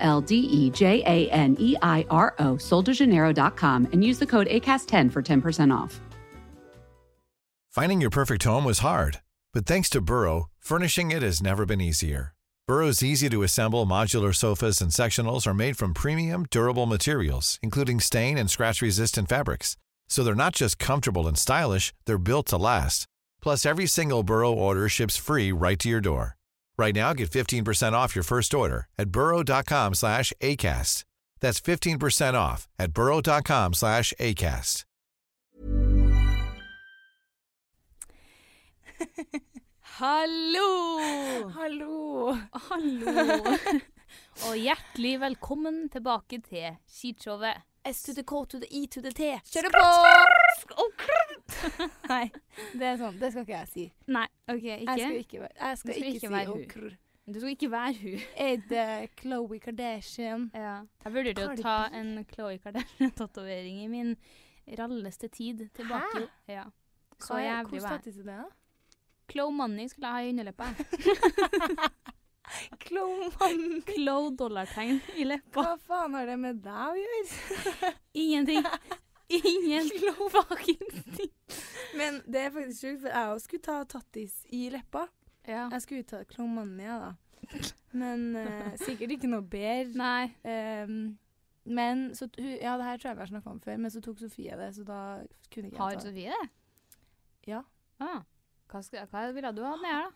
L D E J A N E I R O, soldejaneiro.com, and use the code ACAST10 for 10% off. Finding your perfect home was hard, but thanks to Burrow, furnishing it has never been easier. Burrow's easy to assemble modular sofas and sectionals are made from premium, durable materials, including stain and scratch resistant fabrics. So they're not just comfortable and stylish, they're built to last. Plus, every single Burrow order ships free right to your door. Right now, get 15% off your first order at burrow.com slash ACAST. That's 15% off at burrow.com slash ACAST. Hallo! Hallo! Hallo! Og hjertelig velkommen tilbake til skishowet. S to the K to the I to the T. Kjør på! Nei. Det er sånn, det skal ikke jeg si. Nei, OK, ikke? Jeg skal ikke, være- jeg skal Du skal ikke, ikke si være hun. okr. Du skal ikke være hun. Er det Khloe Kardashian? Ja. Jeg vurderte å ta en Khloe Kardashian-tatovering i min ralleste tid tilbake. Hæ? Ja. Så Hva er- jævlig Hvor var jeg. er det, da? Khloe Money skulle jeg ha i underleppa. Khloe Money. Chloe dollartegn i leppa. Hva faen har det med deg å gjøre? Ingenting. Ingen fuckings ting. Men det er faktisk sjukt, for jeg òg skulle ta tattis i leppa. Ja. Jeg skulle ta klomania, da. Men uh, sikkert ikke noe bedre. Nei. Um, men så Ja, det her tror jeg vi har snakka om før, men så tok Sofie det, så da kunne ikke jeg ta det. Sofie det? Ja. Ah. Hva, skal, hva ville du ha med her, da?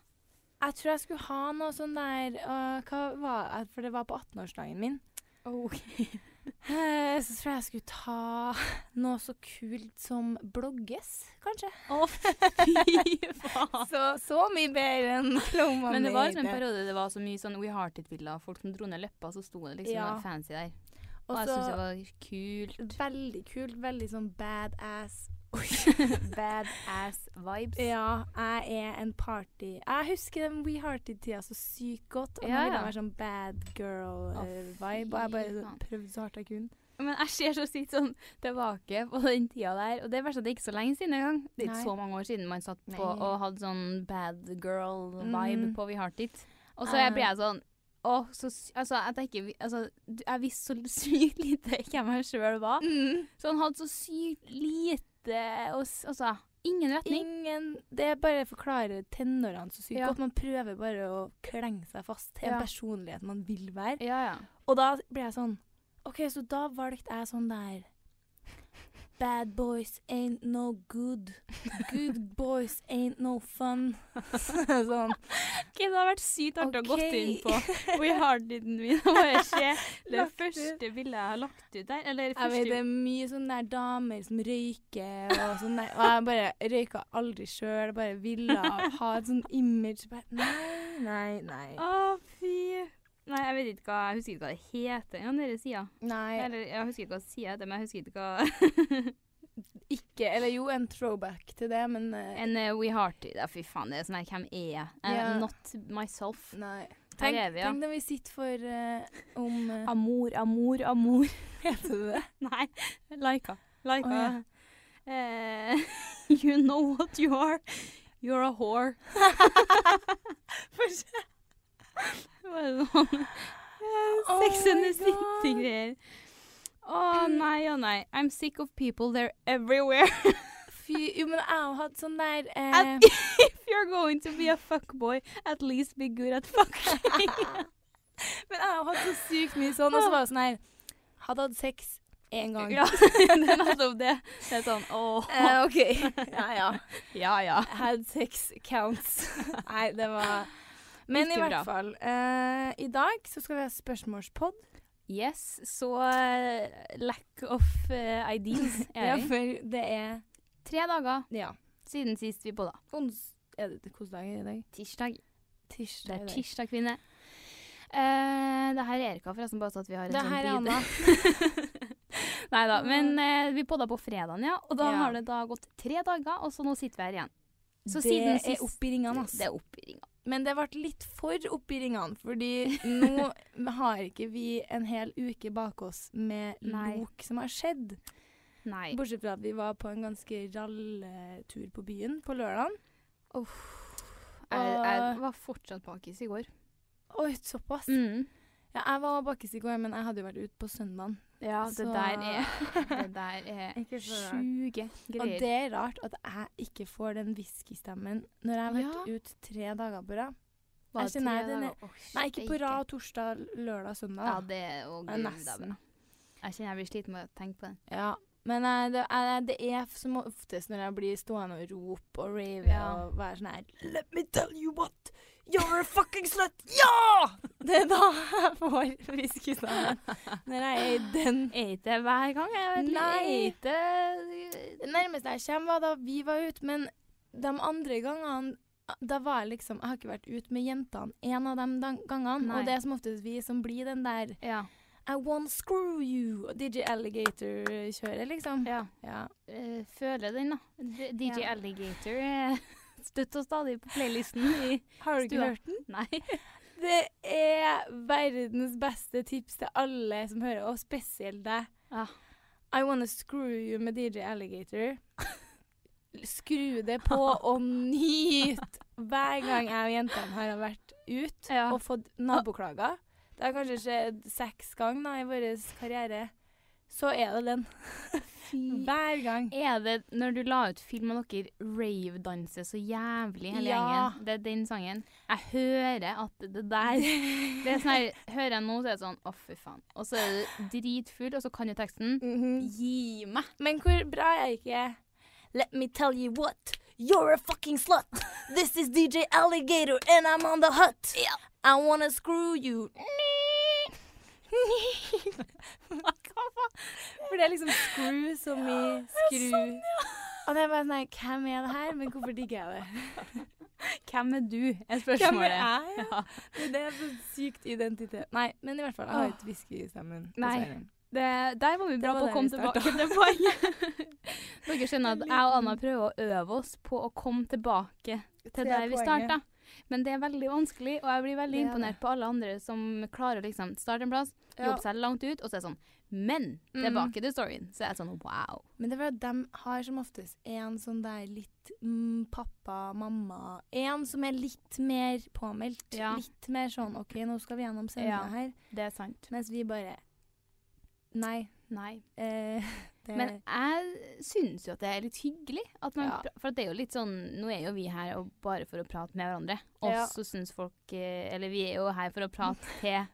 Jeg tror jeg skulle ha noe sånn der uh, Hva var? For det var på 18-årsdagen min. Eh, så tror jeg jeg skulle ta noe så kult som blogges, kanskje. Å, fy faen. Så, så mye bedre enn Klomma Men det var liksom en periode det var så mye sånn We Hearted-bilder. Folk som dro ned leppa, så sto det liksom Ja. fancy der. Og Også, jeg så syns det var kult. veldig kult. Veldig sånn badass. Badass vibes. Ja, jeg er en party Jeg husker den We Hearted-tida så sykt godt. Og Ja, nå vil jeg være sånn bad girl-vibe. og jeg bare prøvde så hardt jeg kunne. Men jeg ser så sykt sånn tilbake på den tida der. Og det er verst at det er ikke så lenge siden engang. Det er ikke Nei. så mange år siden man satt på Nei. og hadde sånn bad girl-vibe mm. på We Hearted. Og så Eh. blir jeg sånn Å, så Altså, jeg tenker Altså, jeg visste så sykt lite hvem jeg sjøl var. Så han hadde så sykt lite s- Altså, ingen retning. Ingen Det bare forklarer tenårene så sykt Ja. godt. Man prøver bare å klenge seg fast til en Ja. personlighet man vil være. Ja, ja. Og da ble jeg sånn OK, så da valgte jeg sånn der Bad boys ain't no good. Good boys ain't no fun. sånn. Ok, det har vært sykt artig å gå inn på We Harden min og bare se det første bildet jeg har lagt ut der. Eller Jeg vet det er mye sånne der damer som røyker og sånn der. Og jeg bare røyka aldri sjøl. Bare ville ha et sånn image. Bare, nei, nei, nei. Å, fy. Nei, jeg vet ikke hva Jeg husker ikke hva det heter engang, den sida. Jeg husker ikke hva sida heter, men jeg husker ikke hva ikke Eller jo, en throwback til det, men uh, En uh, We Heart. Ja, fy faen, det er sånn her Hvem er jeg? Uh, yeah. Not myself. Nei. Tenk, er vi, ja. tenk når vi sitter for eh, om eh, Amor, amor, amor. Heter det det? Nei, Laika. Laika. Å, Eh, you know what you are. You're a whore. Var det sånn Sex and the City-greier. Å nei og nei. I'm sick of people. They're everywhere. Fy, jo, men jeg har hatt sånn der eh, At if you're going to be a fuckboy, at least be good at fucking. Men jeg har hatt så sykt mye sånn, og så var det sånn her Hadde hatt sex én gang. Ja, nettopp det. Det er sånn åh. Eh, OK. Ja, ja. Ja, ja. Had sex counts. Nei, det var Men i hvert bra. fall. uh, I dag så skal vi ha spørsmålspod. Yes, så uh, lack of uh, ideas er Ja, vi. for det er Tre dager Ja. siden sist vi podda. Ons... Er det hvilken dag er det i dag? Tirsdag. Det er tirsdag, kvinne. Uh, det her er Erika, forresten, bare så at vi har en Det sånn her er. Anna. Nei da, men uh, vi podda på fredagen, ja. Og da Ja. har det da gått tre dager, og så nå sitter vi her igjen. Så det siden er opp i ringene, ass. Det er opp i ringene. Men det ble litt for opp i ringene, fordi nå har ikke vi en hel uke bak oss med Nei. lok som har skjedd. Nei. Bortsett fra at vi var på en ganske ralletur på byen på lørdagen. Jeg, jeg var fortsatt bakis i går. Oi, såpass. Mm. Ja, jeg var bakis i går, men jeg hadde jo vært ute på søndagen. Ja, det Så- der er Det der er sjuke Og det er rart at jeg ikke får den whiskystemmen når jeg har vært Ja. ute tre dager på rad. Jeg kjenner tre er- dager? Nei, ikke på rad torsdag, lørdag, søndag. Ja, det er å gud, nesten. Jeg kjenner jeg blir sliten med å tenke på det. Ja, men eh, det, er, det er som oftest når jeg blir stående og rope og rave Ja. og være sånn her Let me tell you what! You're a fucking slut! Ja! Det er da jeg får whiskystemmen. Når jeg er i den Er ikke det hver gang? Jeg vet Nei. Er Det nærmeste jeg kommer, var da vi var ute, men de andre gangene da var jeg liksom Jeg har ikke vært ute med jentene en av de gangene. Nei. Og det er som oftest vi som blir den der Ja. I won't screw you! DJ Alligator-kjøret, liksom. ja. Ja. Eh, føler den, da. DJ Ja. Alligator er støtt og stadig på playlisten i Har du ikke hørt den? Nei. Det er verdens beste tips til alle som hører, og spesielt deg. Ja. I wanna screw you med DJ Alligator. Skru det på og nyt hver gang jeg og jentene har vært ute Ja. og fått naboklager. Det har kanskje skjedd seks ganger i vår karriere. Så er det den. Hver gang. Er det når du la ut film av dere rave-danser så jævlig hele Ja. gjengen? Det er den sangen. Jeg hører at det der Det er sånn her Hører jeg nå, så er det sånn Å, fy faen. Og så er du dritfull, og så kan du teksten. Mhm. Gi meg! Men hvor bra er jeg ikke Let me tell you what You're a fucking slut This is DJ Alligator And I'm on the hut I wanna screw you faen? For det er liksom screw som i skru Og det er bare sånn Hvem er det her? Men hvorfor digger jeg det? Hvem er du? er spørsmålet. Hvem er jeg? Ja. Ja. Det er så sykt identitet Nei, men i hvert fall Jeg har ikke whiskystemmen Nei. dessverre. Det, der var vi bra var på å komme tilbake til poenget. Dere skjønner at jeg og Anna prøver å øve oss på å komme tilbake til der vi starta. Men det er veldig vanskelig, og jeg blir veldig Det er imponert på alle andre som klarer å liksom starte en plass, Ja. jobbe seg langt ut, og så er det sånn Men Mm. tilbake til storyen. Så er det sånn wow. Men det var at de har som oftest en sånn der litt mm, pappa, mamma En som er litt mer påmeldt. Ja. Litt mer sånn OK, nå skal vi gjennom sendinga Ja. her. Det er sant. Mens vi bare Nei. Nei. Eh, det, Men jeg syns jo at det er litt hyggelig. At man, Ja. For det er jo litt sånn Nå er jo vi her og bare for å prate med hverandre. Og Ja. syns folk eh, Eller vi er jo her for å prate til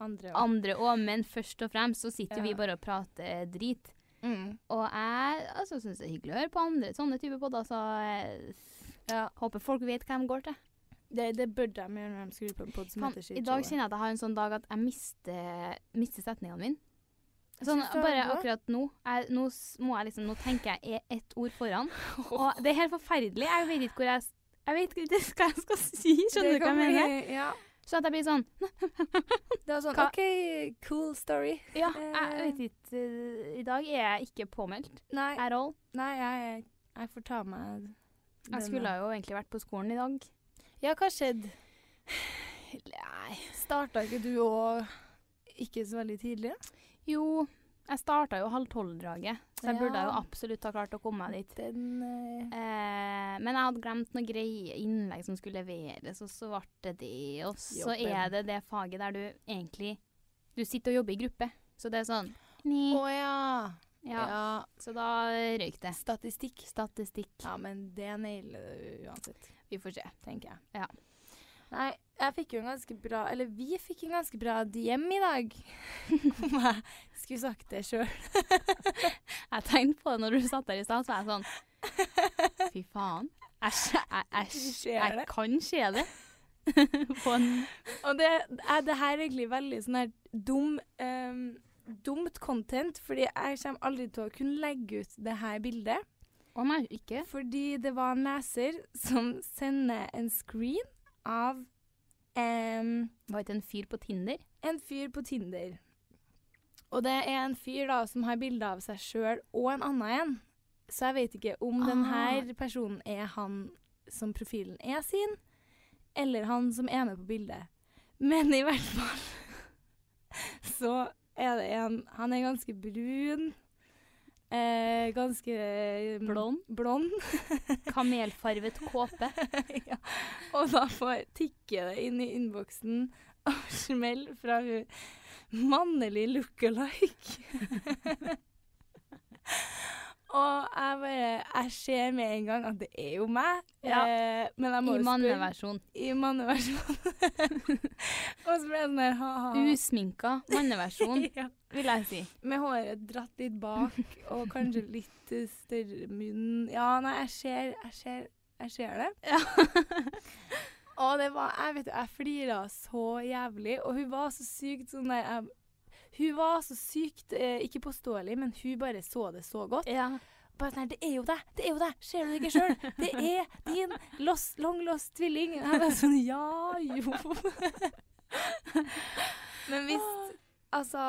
andre òg, men først og fremst så sitter Ja. vi bare og prater drit. mm. Og jeg altså, syns det er hyggelig å høre på andre sånne typer podder, så jeg Ja. håper folk vet hva de går til. Det, det burde de gjøre når de skrur på en pod som heter heter I dag kjenner jeg at jeg har en sånn dag at jeg mister, mister setningene mine. Sånn, bare akkurat nå. Jeg, nå, må jeg liksom, nå tenker jeg er ett ord foran. Og det er helt forferdelig. Jeg vet ikke hvor jeg Jeg vet ikke hva jeg skal si. Skjønner du hva jeg mener? Ja. Så at jeg blir sånn Det er sånn Hva- OK, cool story. Ja, Eh. jeg vet ikke. eh, I dag er jeg ikke påmeldt Nei, at all. nei jeg, jeg får ta meg Jeg skulle jo egentlig vært på skolen i dag. Ja, hva skjedde? Nei. Starta ikke du òg ikke så veldig tidlig? Jo, jeg starta jo halv tolv-draget, så jeg burde jo absolutt ha klart å komme meg dit. Den uh... Eh, men jeg hadde glemt noen greie innlegg som skulle leveres, og så ble det det. Og så Jobben. er det det faget der du egentlig Du sitter og jobber i gruppe. Så det er sånn ni, Å ja. ja. ja. Så da røyk det. Statistikk. Statistikk. Ja, men det nailer du uansett, Vi får se. tenker jeg. Ja. Nei, jeg fikk jo en ganske bra Eller vi fikk en ganske bra DM i dag. Om jeg skulle sagt det sjøl. Jeg tenkte på det når du satt der i stad, så var jeg sånn Fy faen. Jeg, Æsj. jeg, kan se det. på en Og det, er, det her er egentlig veldig sånn her dum um, dumt content, fordi jeg kommer aldri til å kunne legge ut det her bildet. Å nei, ikke? Fordi det var en leser som sender en screen av um, Var ikke en fyr på Tinder? en fyr på Tinder. Og det er en fyr da som har bilde av seg sjøl og en annen en. Så jeg vet ikke om Ah. denne personen er han som profilen er sin, eller han som er med på bildet. Men i hvert fall så er det en Han er ganske brun. Eh, ganske eh, Blond? blond. Kamelfarvet kåpe. ja. Og da får tikke det inn i innboksen av smell fra hun mannlig look-alike. Og jeg bare Jeg ser med en gang at det er jo meg. Ja. Eh, men jeg må I manneversjon. I manneversjon. og så ble det sånn her ha-ha. Usminka manneversjon, ja. vil jeg si. Med håret dratt litt bak, og kanskje litt eh, større munn. Ja, nei, jeg ser, jeg ser, jeg ser det. Ja. Og det var Jeg vet du, jeg flira så jævlig, og hun var så sykt sånn der jeg, Hun var så sykt eh, ikke påståelig, men hun bare så det så godt. Ja. Bare sånn her, Det er jo deg! Det er jo deg! Ser du det ikke sjøl? Det er din lost, long lost tvilling. Jeg var sånn Ja, jo. Men hvis Altså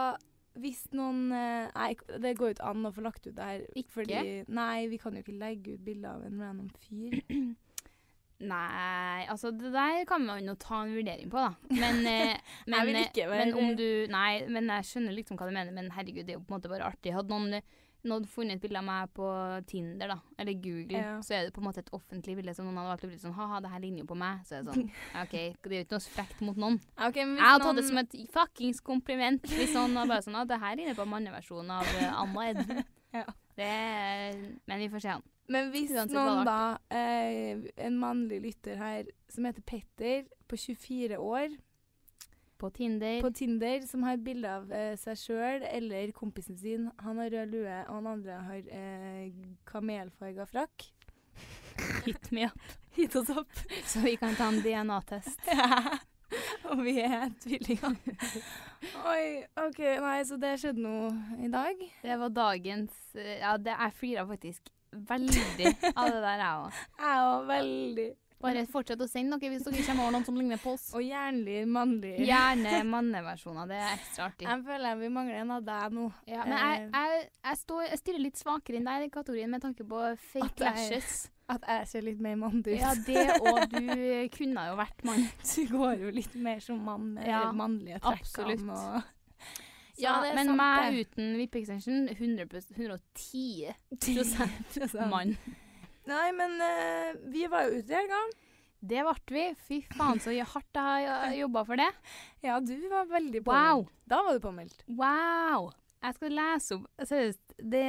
hvis noen eh, Nei, det går jo ikke an å få lagt ut det her. Ikke? Fordi, nei, vi kan jo ikke legge ut bilde av en random fyr. Nei, altså det der kan man jo ta en vurdering på, da. Men, eh, men, vil eh, ikke være- men om du Nei, men jeg skjønner liksom hva du mener, men herregud, det er jo på en måte bare artig. Hadde noen, noen funnet et bilde av meg på Tinder, da, eller Google, Ja. så er det på en måte et offentlig bilde som noen hadde valgt å bli sånn Ha-ha, det her ligner jo på meg. Så er det sånn OK, det er jo ikke noe frekt mot noen. Okay, men Jeg hadde tatt det som et fuckings kompliment. Hvis noen var bare sånn at det her ligner på manneversjonen av eh, Anna Edden. Ja. Det er, men vi får se an. Men hvis Uansett noen da, eh, en mannlig lytter her som heter Petter, på 24 år, På Tinder. på Tinder, som har et bilde av eh, seg sjøl eller kompisen sin, han har rød lue, og han andre har eh, kamelfarga frakk, Hit me up. hit oss opp. Så vi kan ta en DNA-test. ja. og vi er tvillinger. Oi, OK, nei, så det skjedde noe i dag. Det var dagens eh, Ja, det, er flira faktisk veldig av det der, jeg òg. Jeg òg, veldig Bare fortsett å sende noe hvis dere kommer over noen som ligner på oss. Og jernlig mannlig. Gjerne manneversjoner. Det er ekstra artig. Jeg føler vi mangler en av deg nå. Ja, men jeg, jeg, jeg, står, jeg stiller litt svakere enn deg i kategorien med tanke på fake lashes. At jeg ser litt mer mann ut. Ja, det og du kunne jo vært mann. Du går jo litt mer som mann med Ja, mannlige trekk. absolutt. Og Ja, det er men sant, meg det. uten vippe-extension 110 Prosent. mann. Nei, men uh, vi var jo ute i helga. Det ble vi. Fy faen så hardt jeg har jobba for det. Ja, du var veldig Wow. påmeldt. Da var du påmeldt. Wow! Jeg skal lese opp Seriøst. Det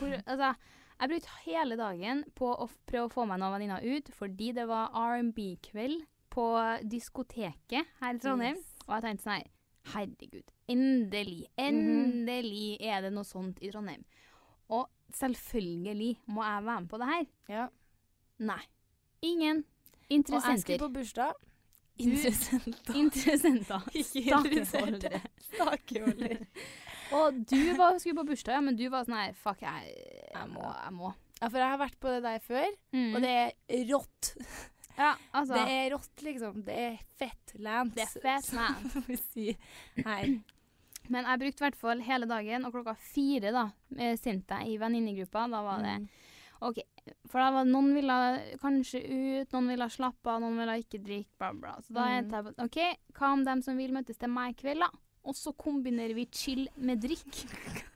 hvor, Altså, jeg brukte hele dagen på å prøve å få meg noen venninner ut, fordi det var R&B-kveld på diskoteket her i Trondheim. Yes. Og jeg tenkte sånn her Herregud. Endelig. Endelig er det noe sånt i Trondheim. Og selvfølgelig må jeg være med på det her. Ja. Nei. Ingen interessenter. Og jeg skulle på bursdag. Interessenter. Interessenter. Ikke Stakeholdere. Stakeholder. Og du var, skulle på bursdag, ja, men du var sånn her Fuck, jeg, jeg må. Jeg må. Ja, for jeg har vært på det der før, Mm. og det er rått. ja, altså, Det er rått, liksom. Det er fett lands. Det er fett lands. Som vi sier her. Men jeg brukte i hvert fall hele dagen, og klokka fire da, eh, sendte jeg i venninnegruppa. Da var det Mm. OK. For da var noen ville kanskje ut, noen ville slappe av, noen ville ikke drikke, bla, bla. Så da Mm. endte jeg på OK, hva om dem som vil møtes til meg i kveld, da? Og så kombinerer vi chill med drikk.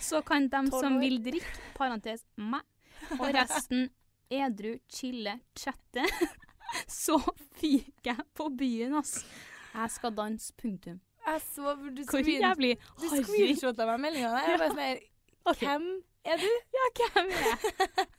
Så kan dem som vil drikke, parentes meg, og resten edru, chille, chatte. Så fyker jeg på byen, ass. Jeg skal danse, punktum. Jeg så du screenshotta meg meldinga der. Jeg bare sånn her. Hvem er du? Ja, hvem er jeg?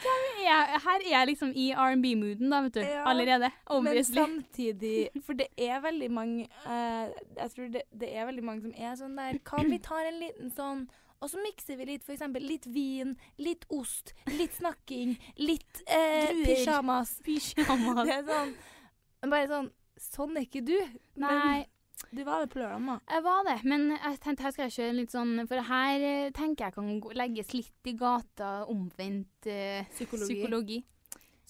Jeg, her er jeg liksom i R&B-mooden, da, vet du. Ja, Allerede. Men samtidig For det er veldig mange uh, Jeg tror det, det er veldig mange som er sånn der Kan vi ta en liten sånn og så mikser vi litt, for eksempel litt vin, litt ost, litt snakking, litt eh, pyjamas. Pyjamas. Det er sånn Bare sånn Sånn er ikke du. Nei, Men du var det på lørdag, da. jeg var det, men jeg tenkte her skal jeg kjøre litt sånn For her eh, tenker jeg kan legges litt i gata omvendt uh, Psykologi. psykologi.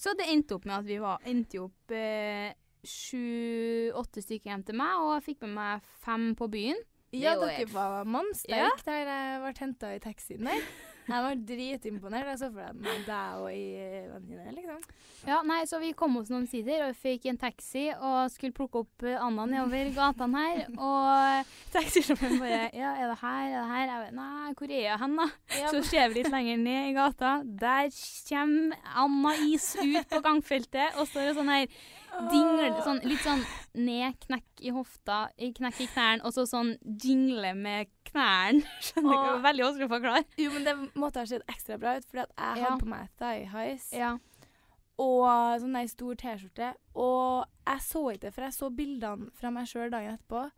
Så det endte opp med at vi var, endte opp eh, sju-åtte stykker hjem til meg, og jeg fikk med meg fem på byen. Ja, er dere var mannsterke der jeg ble henta i taxien der. Jeg var dritimponert. Jeg så for meg deg og ei venninne, liksom. Ja, nei, så vi kom oss noen sider og fikk en taxi og skulle plukke opp eh, Anna nedover gatene her. Og taxisjåføren bare Ja, er det her? Er det her? Jeg bare Nei, hvor er jeg hen, da? Så ser vi litt lenger ned i gata. Der kommer Anna Is ut på gangfeltet og står og sånn her dingler sånn, Litt sånn ned, knekk i hofta, knekk i knærne, og så sånn jingle med knærne. Skjønner du? Åh. Veldig vanskelig å forklare. Jo, men det måtte ha sett ekstra bra ut, fordi at jeg hadde på meg thigh highs Ja. og sånn der stor T-skjorte. Og jeg så ikke det, for jeg så bildene fra meg sjøl dagen etterpå.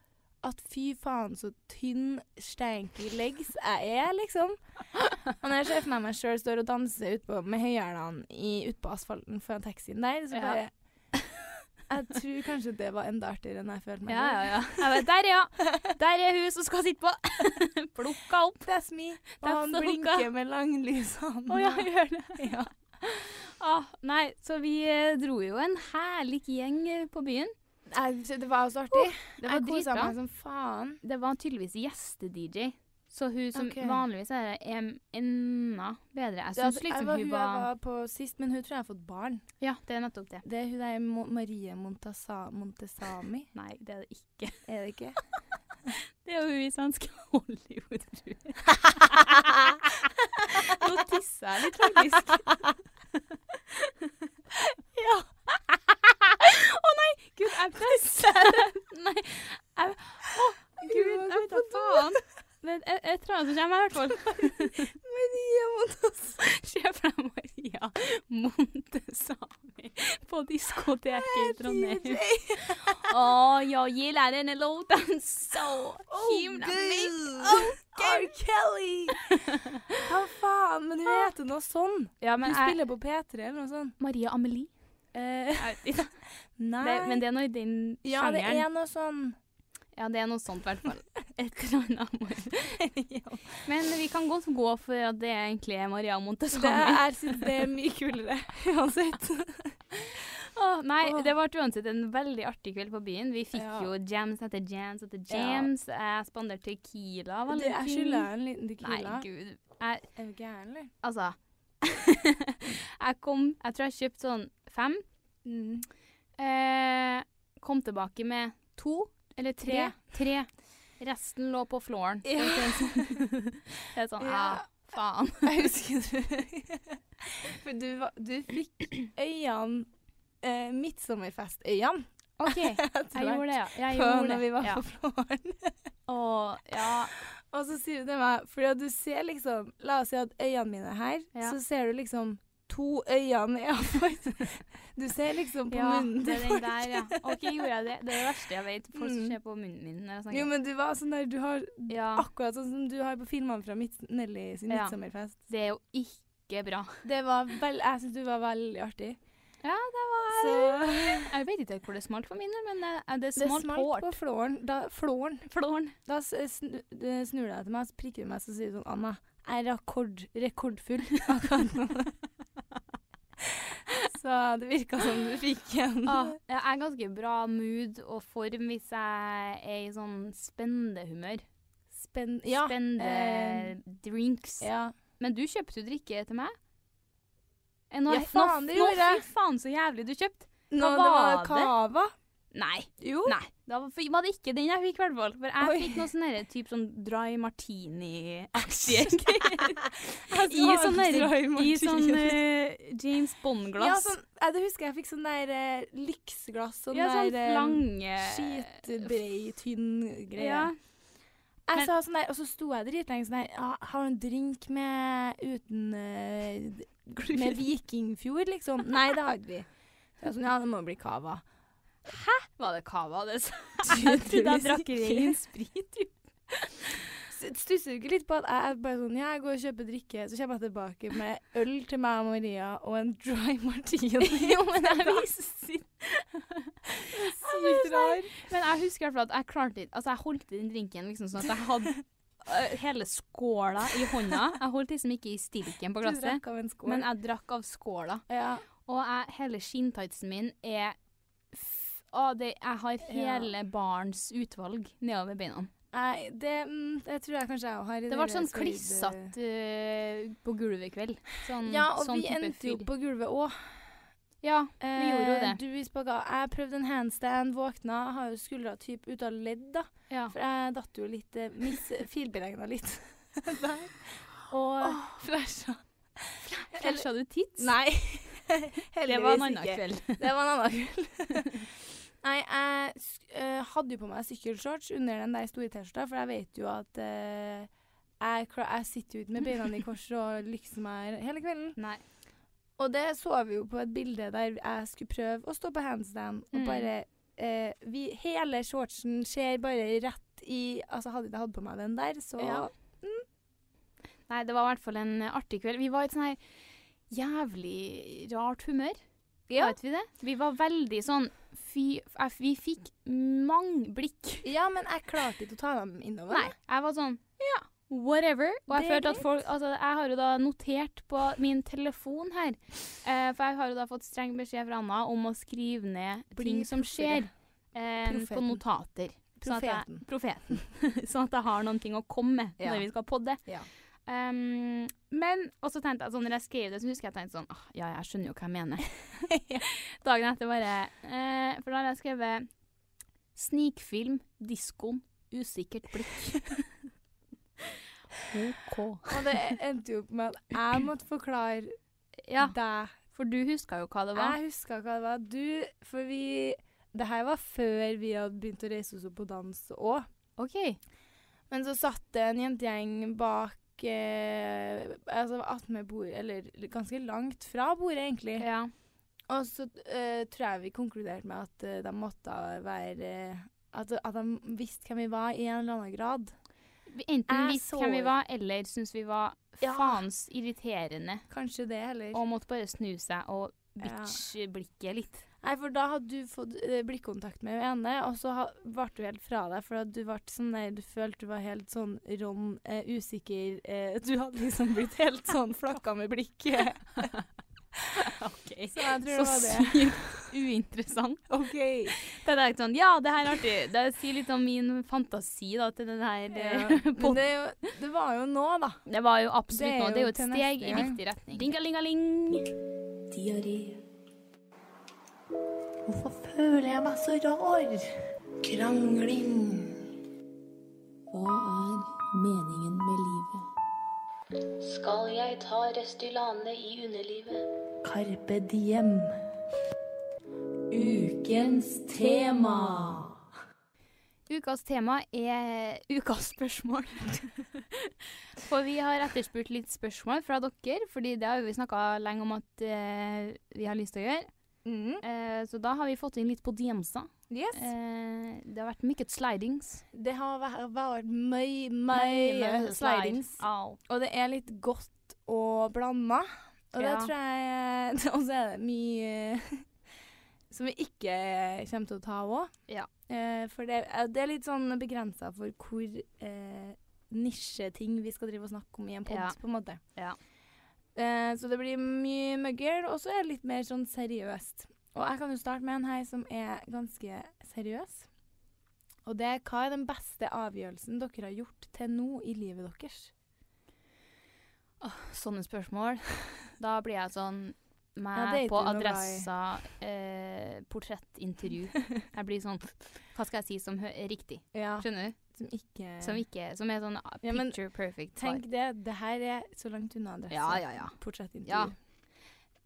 At fy faen, så tynn, stanky legs jeg er, liksom. Og når jeg ser for meg meg sjøl står og danser ut på, med høyhælene utpå asfalten foran taxien der, så Ja. Jeg tror kanskje det var enda artigere enn jeg følte meg Ja, ja, ja. Jeg vet, der, ja. Der er hun som skal sitte på. Plukka opp. That's me. Og That's han blinker med langlysene. Å ja, gjør det. Ja. Ah, nei, så vi eh, dro jo en herlig gjeng eh, på byen. Nei, det var jo så artig. det var jeg kosa meg som faen. Det var tydeligvis gjeste-DJ. Så hun som okay. vanligvis er det, er enda bedre. Jeg syns at- liksom var, hun hun jeg var på sist, men hun tror jeg har fått barn. Ja, det er nettopp det. Det er hun der Mo Marie Montasa Montesami. Nei, det er det ikke. Er det ikke? Det er jo hun i svenske Hollywood, tror jeg. Nå tisser jeg litt, faktisk. ja. Å nei! Gud, jeg presser. nei. Jeg, å, gud, jeg vet da faen. Det er et eller annet som kommer, i hvert fall. Maria Montesami. Se for deg Maria Montesami på diskoteket i Trondheim. Å, jag gillar denne låten så himla mycket. R. Kelly! Hva faen? Men hun heter noe sånn. Ja, Hun jeg, spiller på P3 eller noe sånt. Maria Amelie. Eh, Jeg nei. Det, men det er noe i den ja, det er noe sånn Ja, det er noe sånt i hvert fall. Et eller annet. Men vi kan godt gå for at det egentlig er Maria Det, er, det er mye kulere uansett. oh, nei, oh. det ble uansett en veldig artig kveld på byen. Vi fikk Ja. jo jams etter jams etter Ja. jams. Jeg spanderte Tequila. Det, er deg en liten Nei, gud. Jeg, Er du gæren, eller? altså Jeg kom Jeg tror jeg kjøpte sånn fem. Mm. Eh, kom tilbake med to eller tre. Tre. Resten lå på flooren. Ja. Det er sånn Ja. ah, faen. Jeg husker du For du, var- du fikk øynene eh, Midtsommerfestøynene. OK, jeg gjorde det, ja. Jeg på gjorde når vi var ja. på Flåren. Og ja. Og så sier du til meg Fordi at du ser liksom La oss si at øynene mine er her, Ja. så ser du liksom to øyne faktisk Du ser liksom på ja, munnen det til er folk. der, ja. OK, gjorde jeg det? Det er det verste jeg vet. Folk som Mm. ser på munnen min når jeg snakker. Jo, men du var sånn der Du har ja, akkurat sånn som du har på filmene fra Midt Nelly sin Ja. midtsommerfest. det er jo ikke bra. Det var vel Jeg syns du var veldig artig. Ja, det var Så Jeg vet ikke hvor det smalt for min del, men det, det det smalt smalt hårt. på flåren. Da, flåren. Flåren. Da s- snur du deg til meg, så prikker du meg, så sier du sånn Anna, jeg er rekord, rekordfull akkurat nå. så det virka som du fikk en Ah, jeg er ganske bra mood og form hvis jeg er i sånn spendehumør. Spen Ja. Spende eh, drinks. ja. Men du kjøpte jo drikke til meg. Eh, Nå, Ja, faen, det gjorde jeg. Fy faen så jævlig du kjøpte. Nå, var det var det? cava. Nei. Jo. Nei. Da var det ikke den jeg fikk, i hvert fall. For jeg fikk noe sånn herre typ sånn dry martini-aktige greier. I sånn I sånn uh, James Bond-glass. sånn, jeg det husker jeg fikk sånn der uh, lyksglass. Sånn Ja, sånn der eh, lange skitbrei, tynn greie. Ja. Jeg sa sånn der, og så sto jeg dritlenge sånn der ja, Har du en drink med uten uh, Med Vikingfjord, liksom? Nei, det har vi. Så jeg sånn, ja, det må bli cava. Var det cava? Det sa Jeg trodde jeg drakk ren sprit. Stusser du ikke litt på at jeg er bare sånn Ja, jeg går og kjøper drikke, så kommer jeg tilbake med øl til meg og Maria og en dry martini. jo, men jeg visste Sykt rar. Men jeg husker i hvert fall at jeg klarte ikke Altså, jeg holdt i den drinken liksom sånn at jeg hadde øh, hele skåla i hånda. Jeg holdt liksom ikke i stilken på Du glasset, drakk av en skål. men jeg drakk av skåla. ja. Og jeg, hele skinntightsen min er å, det, Jeg har hele barns utvalg nedover beina. Nei, det, mm, det tror jeg kanskje jeg har. Det ble sånn klissete uh, på gulvet i kveld. Sånn, Ja, og sånn vi endte jo på gulvet òg. Ja, vi gjorde jo det. Du i spagat. Jeg prøvde en handstand, våkna, har jo skuldra typ ut av ledd, da. Ja. For jeg datt jo litt eh, Mis filberegna litt der. Og flasha. Flasha du tits? Nei. det var en annen kveld. Det var en annen kveld. Nei, jeg eh, hadde jo på meg sykkelshorts under den der store T-skjorta, for jeg vet jo at uh, jeg, jeg sitter jo ikke med beina i kors og lykser meg hele kvelden. Nei. Og det så vi jo på et bilde der jeg skulle prøve å stå på handstand, og Mm. bare uh, vi, Hele shortsen ser bare rett i Altså, hadde jeg ikke hatt på meg den der, så Ja. Nei, det var i hvert fall en artig kveld. Vi var i et sånn her jævlig rart humør. Ja. Vet vi det? Vi var veldig sånn fy eh, Vi fikk mange blikk. Ja, men jeg klarte ikke å ta dem innover. Nei, jeg var sånn ja, whatever. Og jeg følte at folk Altså, jeg har jo da notert på min telefon her, eh, for jeg har jo da fått streng beskjed fra Anna om å skrive ned Bli ting som skjer, eh, på Profeten. notater. Sånn at jeg, Profeten. profeten. sånn at jeg har noen ting å komme med Ja. når vi skal podde. Ja. Um, men og så tenkte jeg sånn, når jeg skrev det, så husker jeg tenkte sånn oh, Ja, jeg skjønner jo hva jeg mener. Dagen etter bare uh, For da har jeg skrevet Snikfilm, diskoen, usikkert blikk. OK. Og det endte jo opp med at jeg måtte forklare Ja, deg. for du huska jo hva det var. Jeg huska hva det var. Du, for vi Det her var før vi hadde begynt å reise oss opp på dans òg. OK. Men så satt det en jentegjeng bak eh, Altså attmed bordet, eller ganske langt fra bordet, egentlig. Ja. Og så uh, tror jeg vi konkluderte med at uh, de måtte være uh, at, at de visste hvem vi var i en eller annen grad. Vi enten Jeg visste så- hvem vi var, eller syntes vi var Ja. faens irriterende. Kanskje det, eller? Og måtte bare snu seg og bitch-blikket litt. Nei, for da hadde du fått eh, blikkontakt med hun ene, og så ble du helt fra deg, for at du ble sånn der, du følte du var helt sånn Ron, eh, usikker eh, Du hadde liksom blitt helt sånn flakka med blikket. OK. Så jeg tror det var det. sykt uinteressant. OK. Det er ikke sånn, ja, det her er artig. Det sier litt om min fantasi da, til den her Ja. eh, Men det, er jo, det var jo nå, da. Det var jo absolutt det er. Det er jo et steg i riktig retning. Dingalingaling. Hvorfor føler jeg meg så rar? Krangling. Hva er meningen med livet? Skal jeg ta Restylane i underlivet? Carpe diem. Ukens tema. Ukas tema er ukas spørsmål. For vi har etterspurt litt spørsmål fra dere, fordi det har vi snakka lenge om at eh, vi har lyst til å gjøre. Mm. Eh, så da har vi fått inn litt på DMs-a. Yes. Eh, det har vært mye slidings. Det har vært, mye, mye slidings. Au. Og det er litt godt og blanda. Og det tror jeg Og så er det mye som vi ikke kommer til å ta òg. Ja. Eh, for det, eh, det er litt sånn begrensa for hvor eh, nisjeting vi skal drive og snakke om i en pod, Ja. på en måte. Ja. Eh, så det blir mye møggel, og så er det litt mer sånn seriøst. Og jeg kan jo starte med en her som er ganske seriøs. Og det er hva er den beste avgjørelsen dere har gjort til nå i livet deres? Sånne spørsmål. Da blir jeg sånn meg er på adressa eh, portrettintervju. Jeg blir sånn Hva skal jeg si som er riktig? Ja, Skjønner du? Som ikke Som, ikke, som er sånn picture Ja, men perfect. Tenk det, det her er så langt unna adresse. Ja, ja, ja. Portrettintervju. Ja.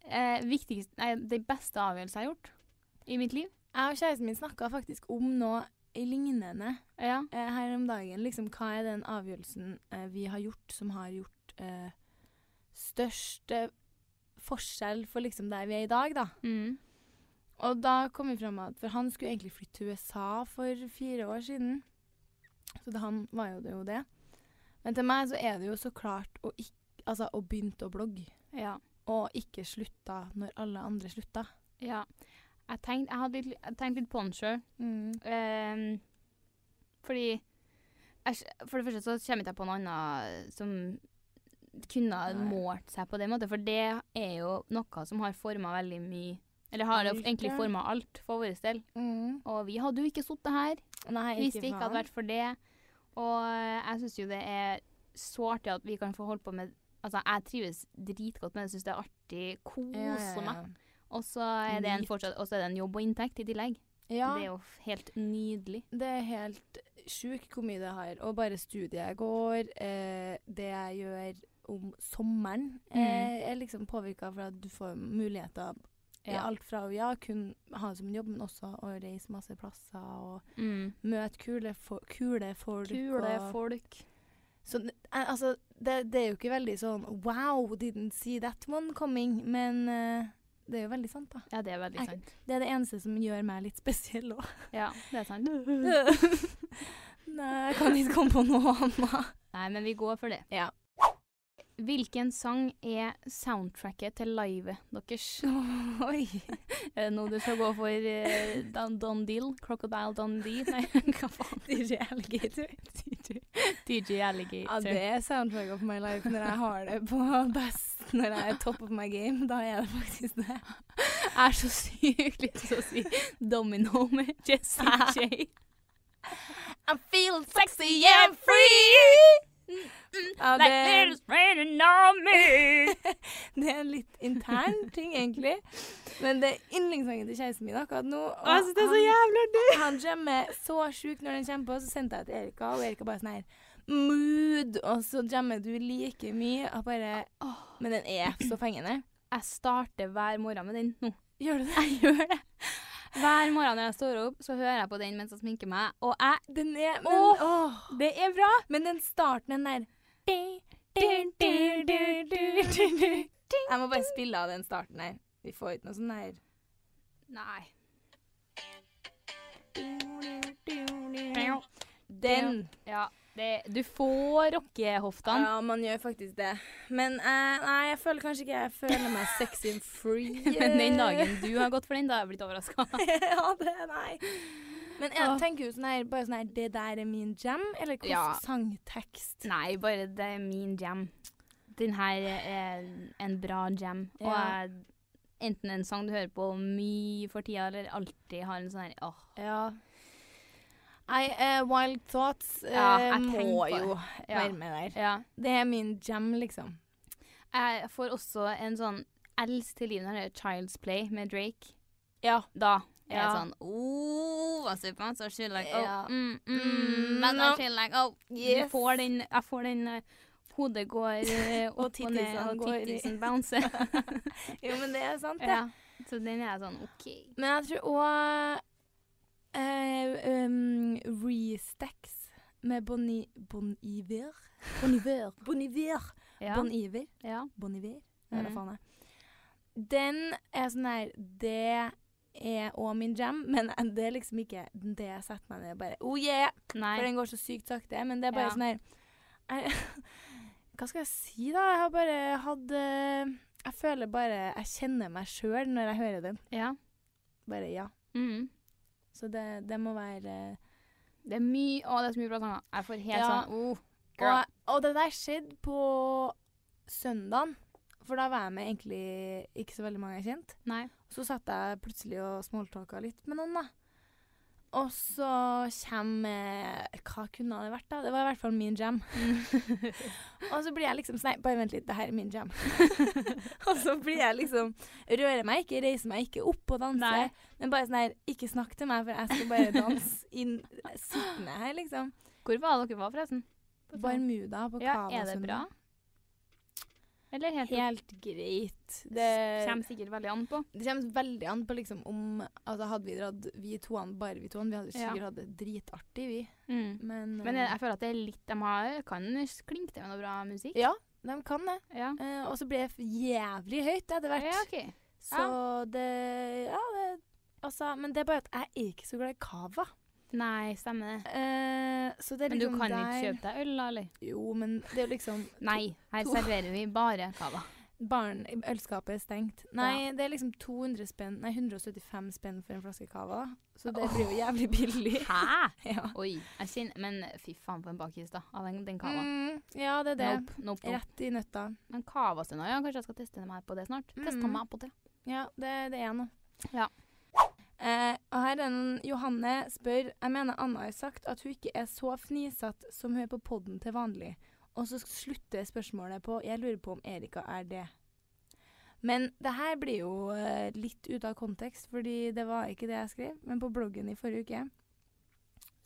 Eh, viktigst, nei, det beste avgjørelsen jeg har gjort i mitt liv. Jeg og kjæresten min snakka faktisk om noe lignende Ja. eh, her om dagen. Liksom, hva er den avgjørelsen eh, vi har gjort som har gjort eh, størst eh, forskjell for liksom der vi er i dag, da? Mm. Og da kom vi fram at For han skulle egentlig flytte til USA for fire år siden. Så til han var jo det jo det. Men til meg så er det jo så klart å, ikk, altså, å begynne å blogge. Ja. Og ikke slutta når alle andre slutta. ja. Jeg tenkte jeg hadde litt, jeg tenkte litt på den sjøl. Ehm, fordi jeg, For det første så kommer ikke jeg på noe annet som kunne ha målt seg på den måten, for det er jo noe som har forma veldig mye Eller har egentlig forma alt for vår del. Mm. Og vi hadde jo ikke sittet her Nei, hvis det ikke hadde vært for det. Og jeg syns jo det er så artig at vi kan få holde på med Altså, jeg trives dritgodt med det, syns det er artig, koser Ja, ja, ja. meg. Og så er det en fortsatt Og så er det en jobb og inntekt i tillegg. Ja, Det er jo helt nydelig. det er helt sjukt hvor mye det har. Og bare studiet jeg går, eh, det jeg gjør om sommeren, Mm. eh, er liksom påvirka for at du får muligheter Ja. alt fra å ja, kun ha det som en jobb, men også å reise masse plasser og Mm. møte kule, fo kule folk. Kule folk. Så eh, altså, det, det er jo ikke veldig sånn wow, didn't see that one coming, men uh, det er jo veldig sant, da. Ja, det er veldig Jeg- sant. Det er det eneste som gjør meg litt spesiell òg. Ja, det er sant. Nei, jeg kan ikke komme på noe annet. Nei, men vi går for det. Ja. Hvilken sang er soundtracket til livet deres? Oi. Er det noe du skal gå for uh, Don Deal? Crocodile Dundee? Nei, hva faen? DJ Alligator. DJ, DJ Alligator. Ja, det er soundtracket of my life når jeg har det på best, når jeg er top of my game. Da er det faktisk det. Jeg er så sykt lyst til å si Domino med Jessie J. I feel sexy and free! Ja, det, er en litt intern ting, egentlig. Men det er yndlingssangen til kjæresten min akkurat nå. og altså, det er så jævlig artig. Han jammer så sjukt når den kommer på, så sendte jeg til Erika, og Erika bare sånn her Mood! Og så jammer du like mye. Og bare Men den er så fengende. Jeg starter hver morgen med den nå. Gjør du det? Jeg gjør det. Hver morgen når jeg står opp, så hører jeg på den mens jeg sminker meg. Og jeg Den er men, Åh, åh. Det er bra! Men den starten, den der Jeg må bare spille av den starten her. Vi får ikke noe sånn her Nei. Den. Ja, det, du får rockehoftene. Ja, man gjør faktisk det. Men uh, nei, jeg føler kanskje ikke jeg føler meg sexy and free. Men den dagen du har gått for den, da har jeg blitt overraska. ja, det Nei. Men jeg tenker jo sånn her, bare sånn her Det der er min jam, eller hvilken Ja. sangtekst? Nei, bare det er min jam. Den her er en bra jam. Og Ja. jeg, enten en sang du hører på mye for tida, eller alltid har en sånn her åh. Ja. Nei, uh, Wild Thoughts uh, Ja, jeg må på jo Ja. være med der. Ja. Det er min jam, liksom. Jeg får også en sånn Else til livet når det er Child's Play med Drake. Ja. Da er jeg sånn Oh, what's så? So like, oh, mm, mm, Mm, no. she like, oh, Yes. jeg får den, jeg får den eh, Hodet går eh, opp og ned, og i- tittisen bouncer. Jo, men det er sant, det. ja. Så den er sånn OK. Men jeg tror òg uh, um, Restacks med. Bon Iver? Bon Iver. Bon Iver. Ja. Bon Iver. ja. Bon Iver. Ja, hva Mhm. faen er. Den er sånn her Det er òg min jam, men det er liksom ikke det jeg setter meg ned og bare Oh yeah! Nei. For den går så sykt sakte. Men det er bare Ja. sånn her Hva skal jeg si, da? Jeg har bare hatt eh, Jeg føler bare Jeg kjenner meg sjøl når jeg hører den. Ja. Bare ja. Mhm. Så det, det må være Det er mye Å, det er så mye bra sanger. Jeg får helt Ja. sånn oh, girl. og, og det der skjedde på søndagen. For da var jeg med egentlig ikke så veldig mange jeg kjente. Så satt jeg plutselig og smalltalka litt med noen, da. Og så kommer Hva kunne det vært, da? Det var i hvert fall min jam. og så blir jeg liksom Nei, bare vent litt, det her er min jam. og så blir jeg liksom Rører meg ikke, reiser meg ikke opp og danser. Nei. Men bare sånn her Ikke snakk til meg, for jeg skal bare danse inn sittende her, liksom. Hvor var dere var, forresten? På Barmuda på Ja, er det bra? Eller helt, helt greit. Det, kommer sikkert veldig an på. det kommer veldig an på liksom om altså Hadde vi dratt vi toene, bare vi toene, vi hadde Ja. sikkert hatt det dritartig, vi. Mm. Men, Men eh, jeg, jeg føler at det er litt De har, kan klinke til med noe bra musikk. Ja, de kan det. Ja, Eh, og så ble det jævlig høyt etter hvert. ja okay. Så det Ja, det Altså, men det er bare at jeg er ikke så glad i cava. Nei, stemmer det. Eh, så det er Men du liksom kan der ikke kjøpe deg øl, da, eller? Jo, men det er jo liksom Nei, her serverer vi bare cava. Barn, ølskapet er stengt. Nei, det er liksom 200 spenn Nei, 175 spenn for en flaske cava. Så det blir jo jævlig billig. Hæ? ja. Oi. Jeg kjenner Men fy faen for en bakis, da. Av den, den cava. Mm, ja, det er det. Nope, nope, nope. Rett i nøtta. Men cavastønna, ja. Kanskje jeg skal teste meg på det snart. Mm. meg på det. Ja, det, det er noe. Ja. Eh, og her er en Johanne spør Jeg mener Anna har sagt at hun ikke er så fnisete som hun er på podden til vanlig. Og så slutter spørsmålet på Jeg lurer på om Erika er det. Men det her blir jo eh, litt ut av kontekst, fordi det var ikke det jeg skrev. Men på bloggen i forrige uke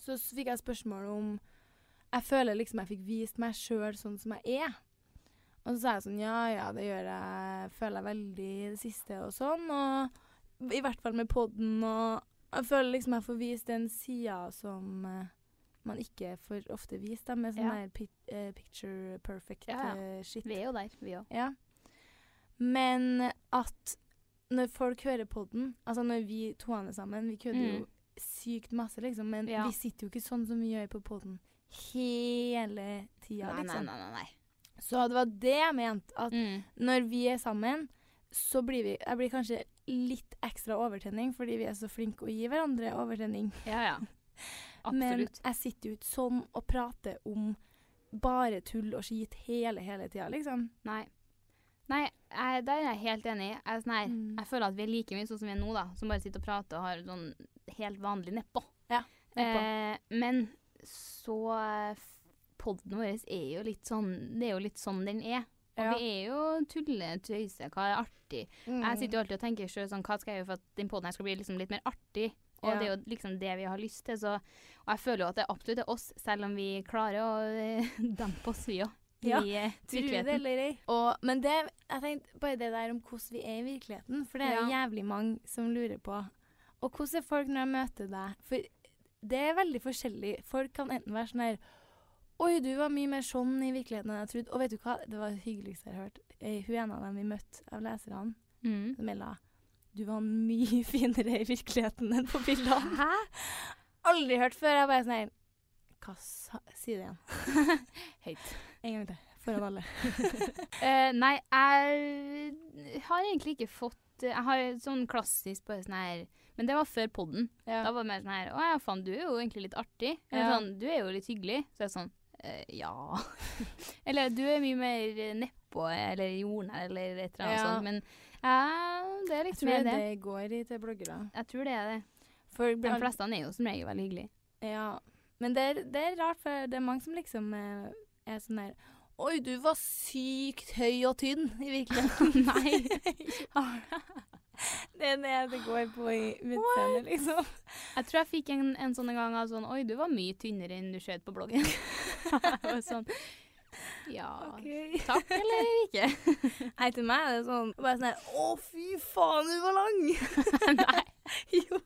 så fikk jeg spørsmål om Jeg føler liksom jeg fikk vist meg sjøl sånn som jeg er. Og så sa jeg sånn Ja, ja, det gjør jeg. Føler jeg veldig det siste og sånn. Og i hvert fall med podden og Jeg føler liksom jeg får vist den sida som uh, man ikke får ofte vist, da, med sånn Ja. der pi uh, picture perfect Ja, ja. eh, shit. Vi er jo der, vi òg. Ja. Men at når folk hører podden Altså når vi toene sammen Vi kødder jo sykt masse, liksom, men Mm. Vi sitter jo ikke sånn som vi gjør på podden hele tida, Nei, nei, liksom. nei. nei, nei. Så det var det jeg mente. At Mm. når vi er sammen, så blir vi Jeg blir kanskje litt ekstra overtenning fordi vi er så flinke å gi hverandre overtenning. Ja, ja. Men jeg sitter jo ikke sånn og prater om bare tull og skit hele, hele tida, liksom. Nei. Nei, jeg, der er jeg helt enig. Jeg, er sånn Mm. jeg føler at vi er like mye sånn som vi er nå, da. Som bare sitter og prater og har sånn helt vanlig nedpå. Ja, nedpå. Eh, men så eh, Podden vår er jo litt sånn Det er jo litt sånn den er. Og Ja. vi er jo tulle, tøyse, hva er artig? Mm. Jeg sitter jo alltid og tenker selv sånn, hva skal jeg gjøre for at den poden her skal bli liksom litt mer artig? Og Ja. det er jo liksom det vi har lyst til. Så, og jeg føler jo at det absolutt er oss, selv om vi klarer å eh, dempe oss, vi òg. Ja, Tror det eller ei. Men det, jeg tenkte bare det der om hvordan vi er i virkeligheten, for det er Ja. jævlig mange som lurer på. Og hvordan er folk når de møter deg? For det er veldig forskjellig. Folk kan enten være sånn her Oi, du var mye mer sånn i virkeligheten enn jeg trodde. Og vet du hva? Det var det hyggeligste jeg har hørt. Eh, Hun ene av dem vi møtte av leserne, Mm. som melda Du var mye finere i virkeligheten enn på bildene. Hæ? Aldri hørt før. Jeg bare sånn Hva sa Si det igjen. Høyt. En gang til. Foran alle. uh, nei, jeg har egentlig ikke fått Jeg har sånn klassisk bare sånn her Men det var før podden. Ja. Da var det mer sånn her Å ja, faen, du er jo egentlig litt artig. Ja. sånn, du er jo litt hyggelig. Så er sånn eh, Ja. eller du er mye mer nedpå eller jordnær eller et eller annet Ja. sånt. Men ja, det er Jeg mer det. tror det. går i til bloggere. Jeg tror det er det. For De fleste er jo som regel veldig hyggelige. Ja. Men det er, det er rart, for det er mange som liksom eh, er sånn der Oi, du var sykt høy og tynn i virkeligheten. Nei. det er det det går på i utseendet, liksom. Jeg tror jeg fikk en, en sånn en gang av sånn Oi, du var mye tynnere enn du skjøt på bloggen. Jeg var sånn Ja. Takk eller ikke? Nei, til meg er det sånn bare sånn her Å, fy faen, du var lang! Nei. jo.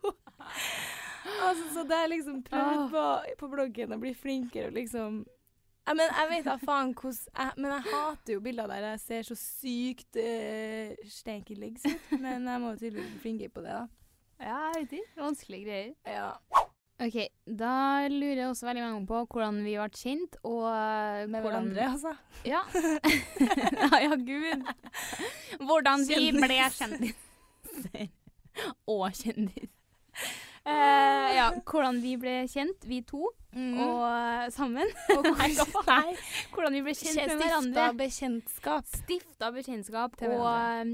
Altså, så det er liksom prøvd på, på bloggen å bli flinkere og liksom ja, men jeg vet da faen hvordan jeg, Men jeg hater jo bilder der jeg ser så sykt øh, stanky legs ut. Men jeg må jo tydeligvis bli flinkere på det, da. Ja, jeg vet ikke. Vanskelige greier. Ja. OK, da lurer jeg også veldig mange på hvordan vi ble kjent, og eh, Med hvordan hverandre, altså. Ja. ja, gud. Hvordan vi ble kjendiser. Og kjendis. Uh, ja, hvordan vi ble kjent, vi to, Mm. og eh, sammen. Og hvordan. Hvordan vi ble kjent med Stifta hverandre. bekjentskap. Stifta bekjentskap, og um,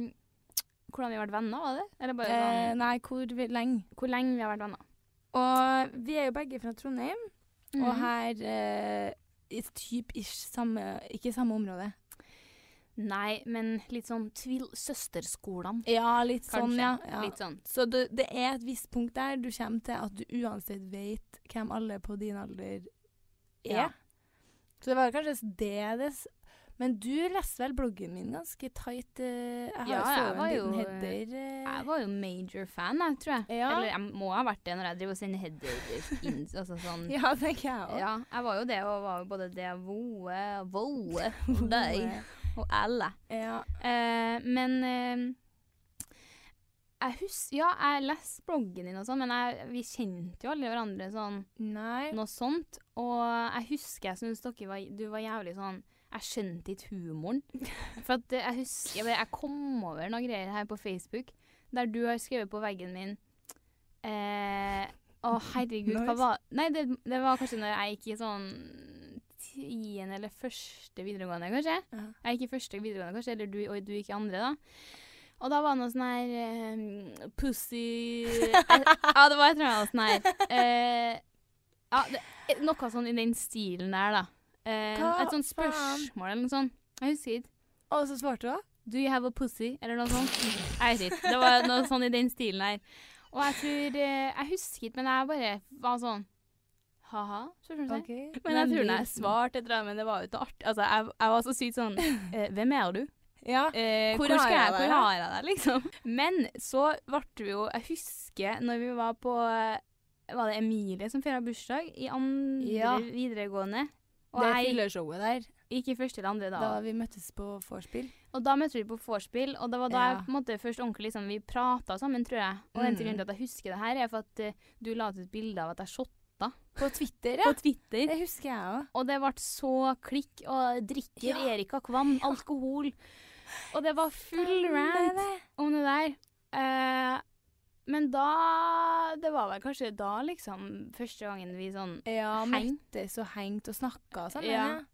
hvordan vi ble venner, var det? Eller bare Eh, sånn, nei, hvor lenge. hvor lenge vi har vært venner. Og vi er jo begge fra Trondheim, og Mhm. her eh, i typ ish samme Ikke samme område. Nei, men litt sånn tvil søsterskolene. Ja, litt sånn, ja. ja. Litt sånn. Så det, det er et visst punkt der du kommer til at du uansett vet hvem alle på din alder er. Ja. Så det var kanskje det det Men du leste vel bloggen min ganske tight? eh, jeg har Ja, jeg var jo- header. eh. Jeg var jo major fan, jeg, tror jeg. Ja. Eller jeg må ha vært det når jeg driver og sender header inn. Altså sånn. Ja, tenker jeg òg. Ja, jeg var jo det, og var jo både det voe, voe, deg og alle. Ja. Eh, men eh, jeg husker Ja, jeg leste bloggen din og sånn, men jeg, vi kjente jo aldri hverandre sånn Nei. noe sånt. Og jeg husker jeg syntes Du var jævlig sånn Jeg skjønte ikke humoren. For at eh, jeg husker Jeg, kom over noen greier her på Facebook der du har skrevet på veggen min eh, Å, herregud, hva var Nei, det, det var kanskje når jeg gikk i sånn tiende eller første videregående, kanskje. Ja. Jeg gikk i første videregående, kanskje, eller du, og du gikk i andre, da. Og da var det noe sånn her eh, Pussy eh, Ja, det var et eller annet sånn her eh, Ja, det, noe sånn i den stilen der, da. Eh, et sånt spørsmål eller noe sånt. Jeg husker ikke. Og så svarte da? Do you have a pussy? Eller noe sånt. Jeg vet ikke. Det var noe sånn i den stilen her. Og jeg tror eh, Jeg husker ikke, men jeg bare var sånn Ha-ha, skjønner du? Ok. Men jeg tror jeg svarte det, men det var jo ikke artig. Altså, jeg, jeg var så sykt sånn eh, Hvem er du? Ja. Eh, Hvor hvor, har jeg hvor har jeg deg, liksom? Men så ble vi jo Jeg husker når vi var på Var det Emilie som feira bursdag? I andre Ja. videregående. Og det jeg fylleshowet der, gikk i første eller andre da. da vi møttes på vorspiel. Og da møttes vi på vorspiel, og det var da Ja. jeg på en måte først ordentlig liksom, vi prata sammen, tror jeg. Og en Mm. grunn til at jeg husker det her, er for at uh, du la ut et bilde av at jeg shotta På Twitter, ja. på Twitter. Det husker jeg òg. Og det ble så klikk, og drikker Ja. Erika Kvam alkohol. Og det var full rant om det der. Eh, men da Det var vel kanskje da, liksom, første gangen vi sånn Ja, møttes og hengte og snakka sammen. Ja. Ja.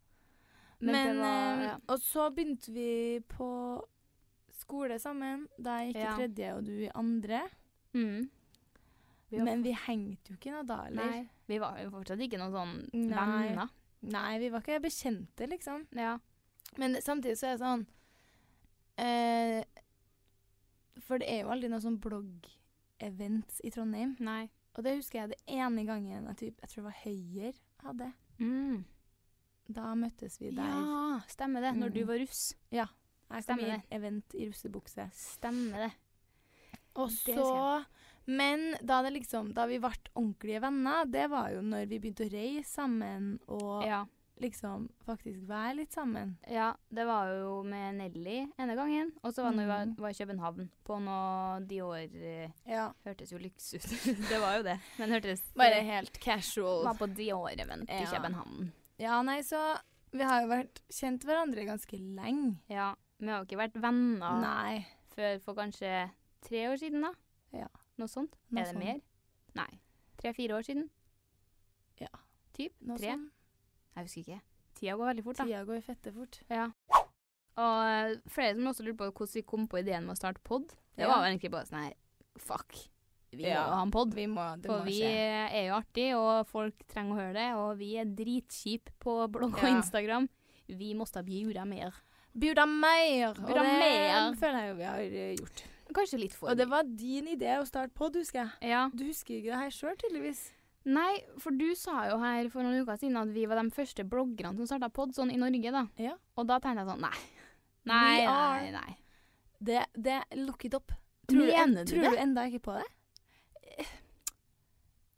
Men Men, var- eh, ja. Og så begynte vi på skole sammen. Da jeg gikk i tredje og du i andre. mm. Vi Men vi hengte jo ikke noe da, eller? Nei, vi var jo fortsatt ikke noen sånn Nei. venner. Nei, vi var ikke bekjente, liksom. Ja. Men samtidig så er det sånn eh, For det er jo aldri noe sånn blogg-event i Trondheim. Nei. Og det husker jeg det ene gangen jeg, typ, jeg tror det var Høyer hadde. Mm. Da møttes vi der. Ja, stemmer det. Når du Mm. var russ. Jeg kom i det. event i russebukse. Stemmer det. Og så Men da, det liksom, da vi ble ordentlige venner, det var jo når vi begynte å reise sammen og Ja. Liksom faktisk være litt sammen. ja, det var jo med Nelly ene gangen. Og så var det når vi var, Mm. var i København på noe Dior eh, Ja. Hørtes jo lyks ut. det var jo det. Men hørtes Bare helt casual. Var på Dior-event i København. Ja, nei, så vi har jo vært kjent hverandre ganske lenge. Ja. Vi har jo ikke vært venner Nei. før for kanskje tre år siden, da. Ja. Noe sånt. Noe er det sånn. mer? Nei. Tre-fire år siden? Ja. Typ? Noe Tre? sånn. Jeg husker ikke. Tida går veldig fort, da. Tida går fette fort. Ja. Og eh, flere som også lurte på hvordan vi kom på ideen med å starte pod. Det var jo egentlig bare sånn her Fuck. Vi må Ja. må ha en pod. Vi må, det For må vi skje. er jo artig, og folk trenger å høre det. Og vi er dritkjipe på blogg og Ja. Instagram. Vi måste bjuda mer. Bjuda mer! Og det mer. føler jeg jo vi har eh, gjort. Kanskje litt for Og det var din idé å starte pod, husker jeg. Ja. Du husker ikke det her sjøl, tydeligvis. Nei, for du sa jo her for noen uker siden at vi var de første bloggerne som starta pod sånn i Norge, da. Ja. Og da tenkte jeg sånn Nei. Nei, nei, nei. Det, det Look it up. Mener du, du tror det? du enda ikke på det?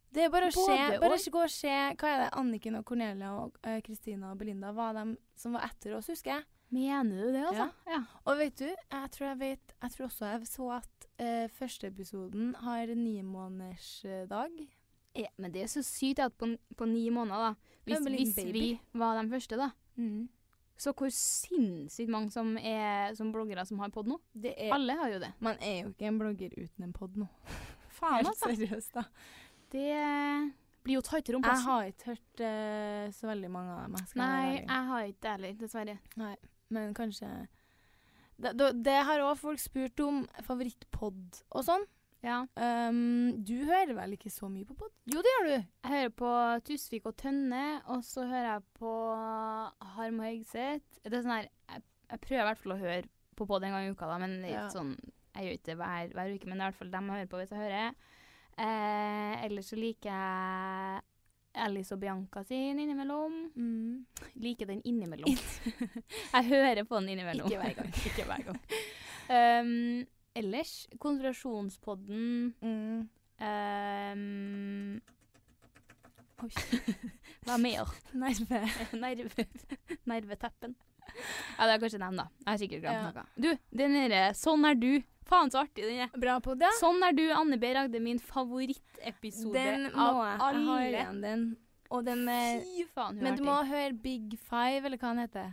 Det er bare å se, bare ikke gå og se Hva er det Anniken og Cornelia og Kristina Kristina og Belinda var de som var etter oss, husker jeg. Mener du det, altså? Ja. Og vet du, jeg tror jeg vet Jeg tror også jeg så at uh, første episoden har nimånedersdag. Ja, men det er så sykt at på, på ni måneder, da Hvis, hvis vi var de første, da. Så hvor sinnssykt mange som er som bloggere som har pod nå. Det er, Alle har jo det. man er jo ikke en blogger uten en pod nå. Faen, Helt altså. seriøst, da. Det blir jo tightere om Jeg har ikke hørt uh, så veldig mange av dem. jeg Nei, jeg har ikke det heller, dessverre. Nei, men kanskje Det, det, det har òg folk spurt om favorittpod og sånn. Ja. Um, du hører vel ikke så mye på pod? Jo, det gjør du. Jeg hører på Tusvik og Tønne, og så hører jeg på Harm og Hegseth. Det er sånn her jeg, jeg prøver i hvert fall å høre på pod en gang i uka, da, men det er Ja. sånn Jeg gjør ikke det hver, hver uke, men det er i hvert fall dem jeg hører på hvis jeg hører. Eh, ellers så liker jeg Alice og Bianca sin innimellom. Mm. Liker den innimellom. jeg hører på den innimellom. Ikke hver gang. Ikke hver gang. Um, ellers Konspirasjonspodden Mm. um, Oi. Hva mer? Nerve. Nerve, nerveteppen. Ja, det er kanskje dem, da. Jeg har sikkert glemt Ja. noe. Du, den derre 'Sånn er du'. Faen så artig den er. Bra på det. Sånn er du, Anne B. Ragde, min favorittepisode Den må av jeg. Jeg har alle. igjen den. Den med Fy faen, hun Men er du må høre Big Five, eller hva han heter.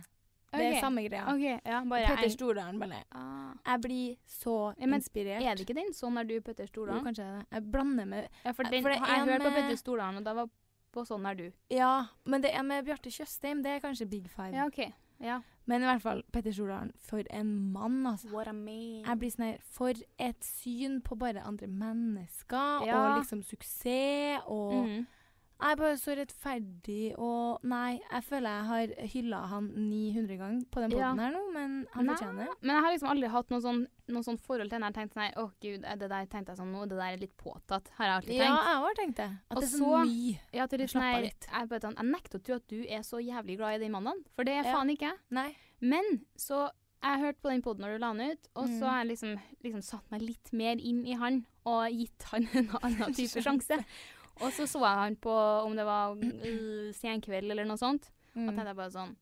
Det er samme greia. OK, ja, Petter en- Stordalen, bare. Ah. Jeg blir så Ja, inspirert. Er det ikke den? Sånn er du, Petter Jo, kanskje det. Jeg blander med Ja, for den for det jeg hørte hørt på Petter Stordalen, og da var på Sånn er du. Ja, men det er med Bjarte Tjøstheim. Det er kanskje Big Five. Ja, OK. Ja. Men i hvert fall Petter Stordalen. For en mann, altså. What a man. Jeg blir sånn her For et syn på bare andre mennesker, Ja. og liksom suksess, og Mhm. Jeg er bare så rettferdig og Nei, jeg føler jeg har hylla han 900 ganger på den Ja. her nå, men han Nei, fortjener det. Men jeg har liksom aldri hatt noe sånn, noe sånn forhold til den. Jeg har tenkt sånn Å, Å, gud, det der tenkte jeg sånn nå, det der er litt påtatt. Har jeg alltid tenkt. Ja, jeg har tenkt det. At Og det er så, mye. Ja, til litt Slapp sånn litt. jeg, bare sånn, jeg nekter å tro at du er så jævlig glad i den mannen, for det er Ja. faen ikke jeg. Nei. Men så jeg hørte på den poden når du la den ut, og Mm. så har jeg liksom, liksom satt meg litt mer inn i han og gitt han en annen type sjanse. Og så så jeg han på om det var uh, senkveld eller noe sånt, og Mm. tenkte jeg bare sånn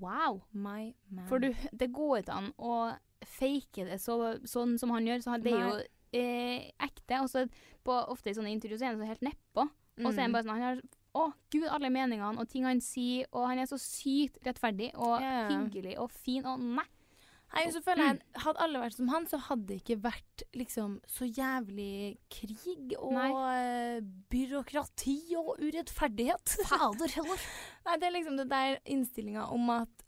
Wow. My man. For du, det går ikke an å fake det så, sånn som han gjør. Så det er jo eh, ekte. Og så på, ofte i sånne intervjuer så er han så helt nedpå. Og så er han Mm. bare sånn Han har å, gud, alle meningene og ting han sier, og han er så sykt rettferdig og ja. hyggelig og fin og nei. Nei, så føler jeg Hadde alle vært som han, så hadde det ikke vært liksom så jævlig krig og eh, byråkrati og urettferdighet. Fader heller. Nei, det er liksom det der innstillinga om at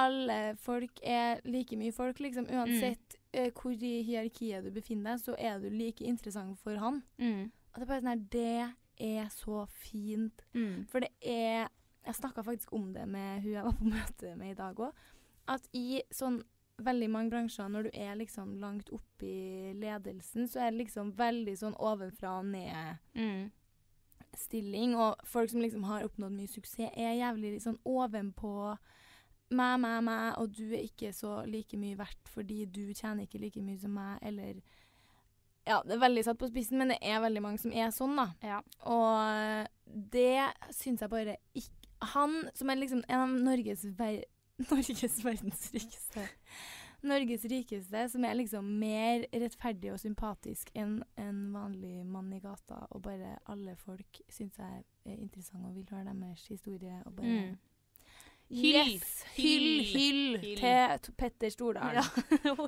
alle folk er like mye folk, liksom. Uansett eh, hvor i hierarkiet du befinner deg, så er du like interessant for han. Mm. Og det er bare sånn her Det er så fint. Mm. For det er Jeg snakka faktisk om det med hun jeg var på møte med i dag òg. At i sånn veldig mange bransjer, når du er liksom langt oppe i ledelsen, så er det liksom veldig sånn ovenfra og ned-stilling. Mm. Og folk som liksom har oppnådd mye suksess, er jævlig sånn ovenpå meg, meg, meg, og du er ikke så like mye verdt fordi du tjener ikke like mye som meg, eller Ja, det er veldig satt på spissen, men det er veldig mange som er sånn, da. Ja. Og det syns jeg bare ikke Han som er liksom en av Norges, ver Norges verdens rikeste Norges rikeste, som er liksom mer rettferdig og sympatisk enn en vanlig mann i gata, og bare alle folk syns jeg er interessant og vil høre deres historie, og bare Mm. Yes! Hyll, hyll, Hyll. til Petter Stordalen. Ja.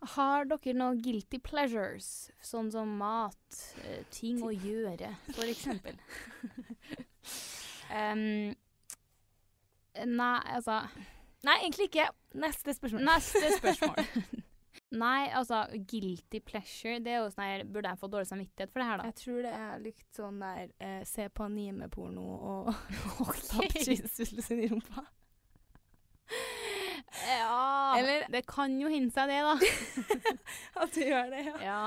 Har dere noen guilty pleasures, sånn som mat, eh, ting å gjøre, for eksempel? um, nei, altså Nei, egentlig ikke. Neste spørsmål. Neste spørsmål. nei, altså, guilty pleasure, det er jo sånn her Burde jeg få dårlig samvittighet for det her, da? Jeg tror det er litt sånn der eh, se på anime-porno og sin i rumpa. Ja Eller- Det kan jo hende seg det, da. At du gjør det, ja. Ja.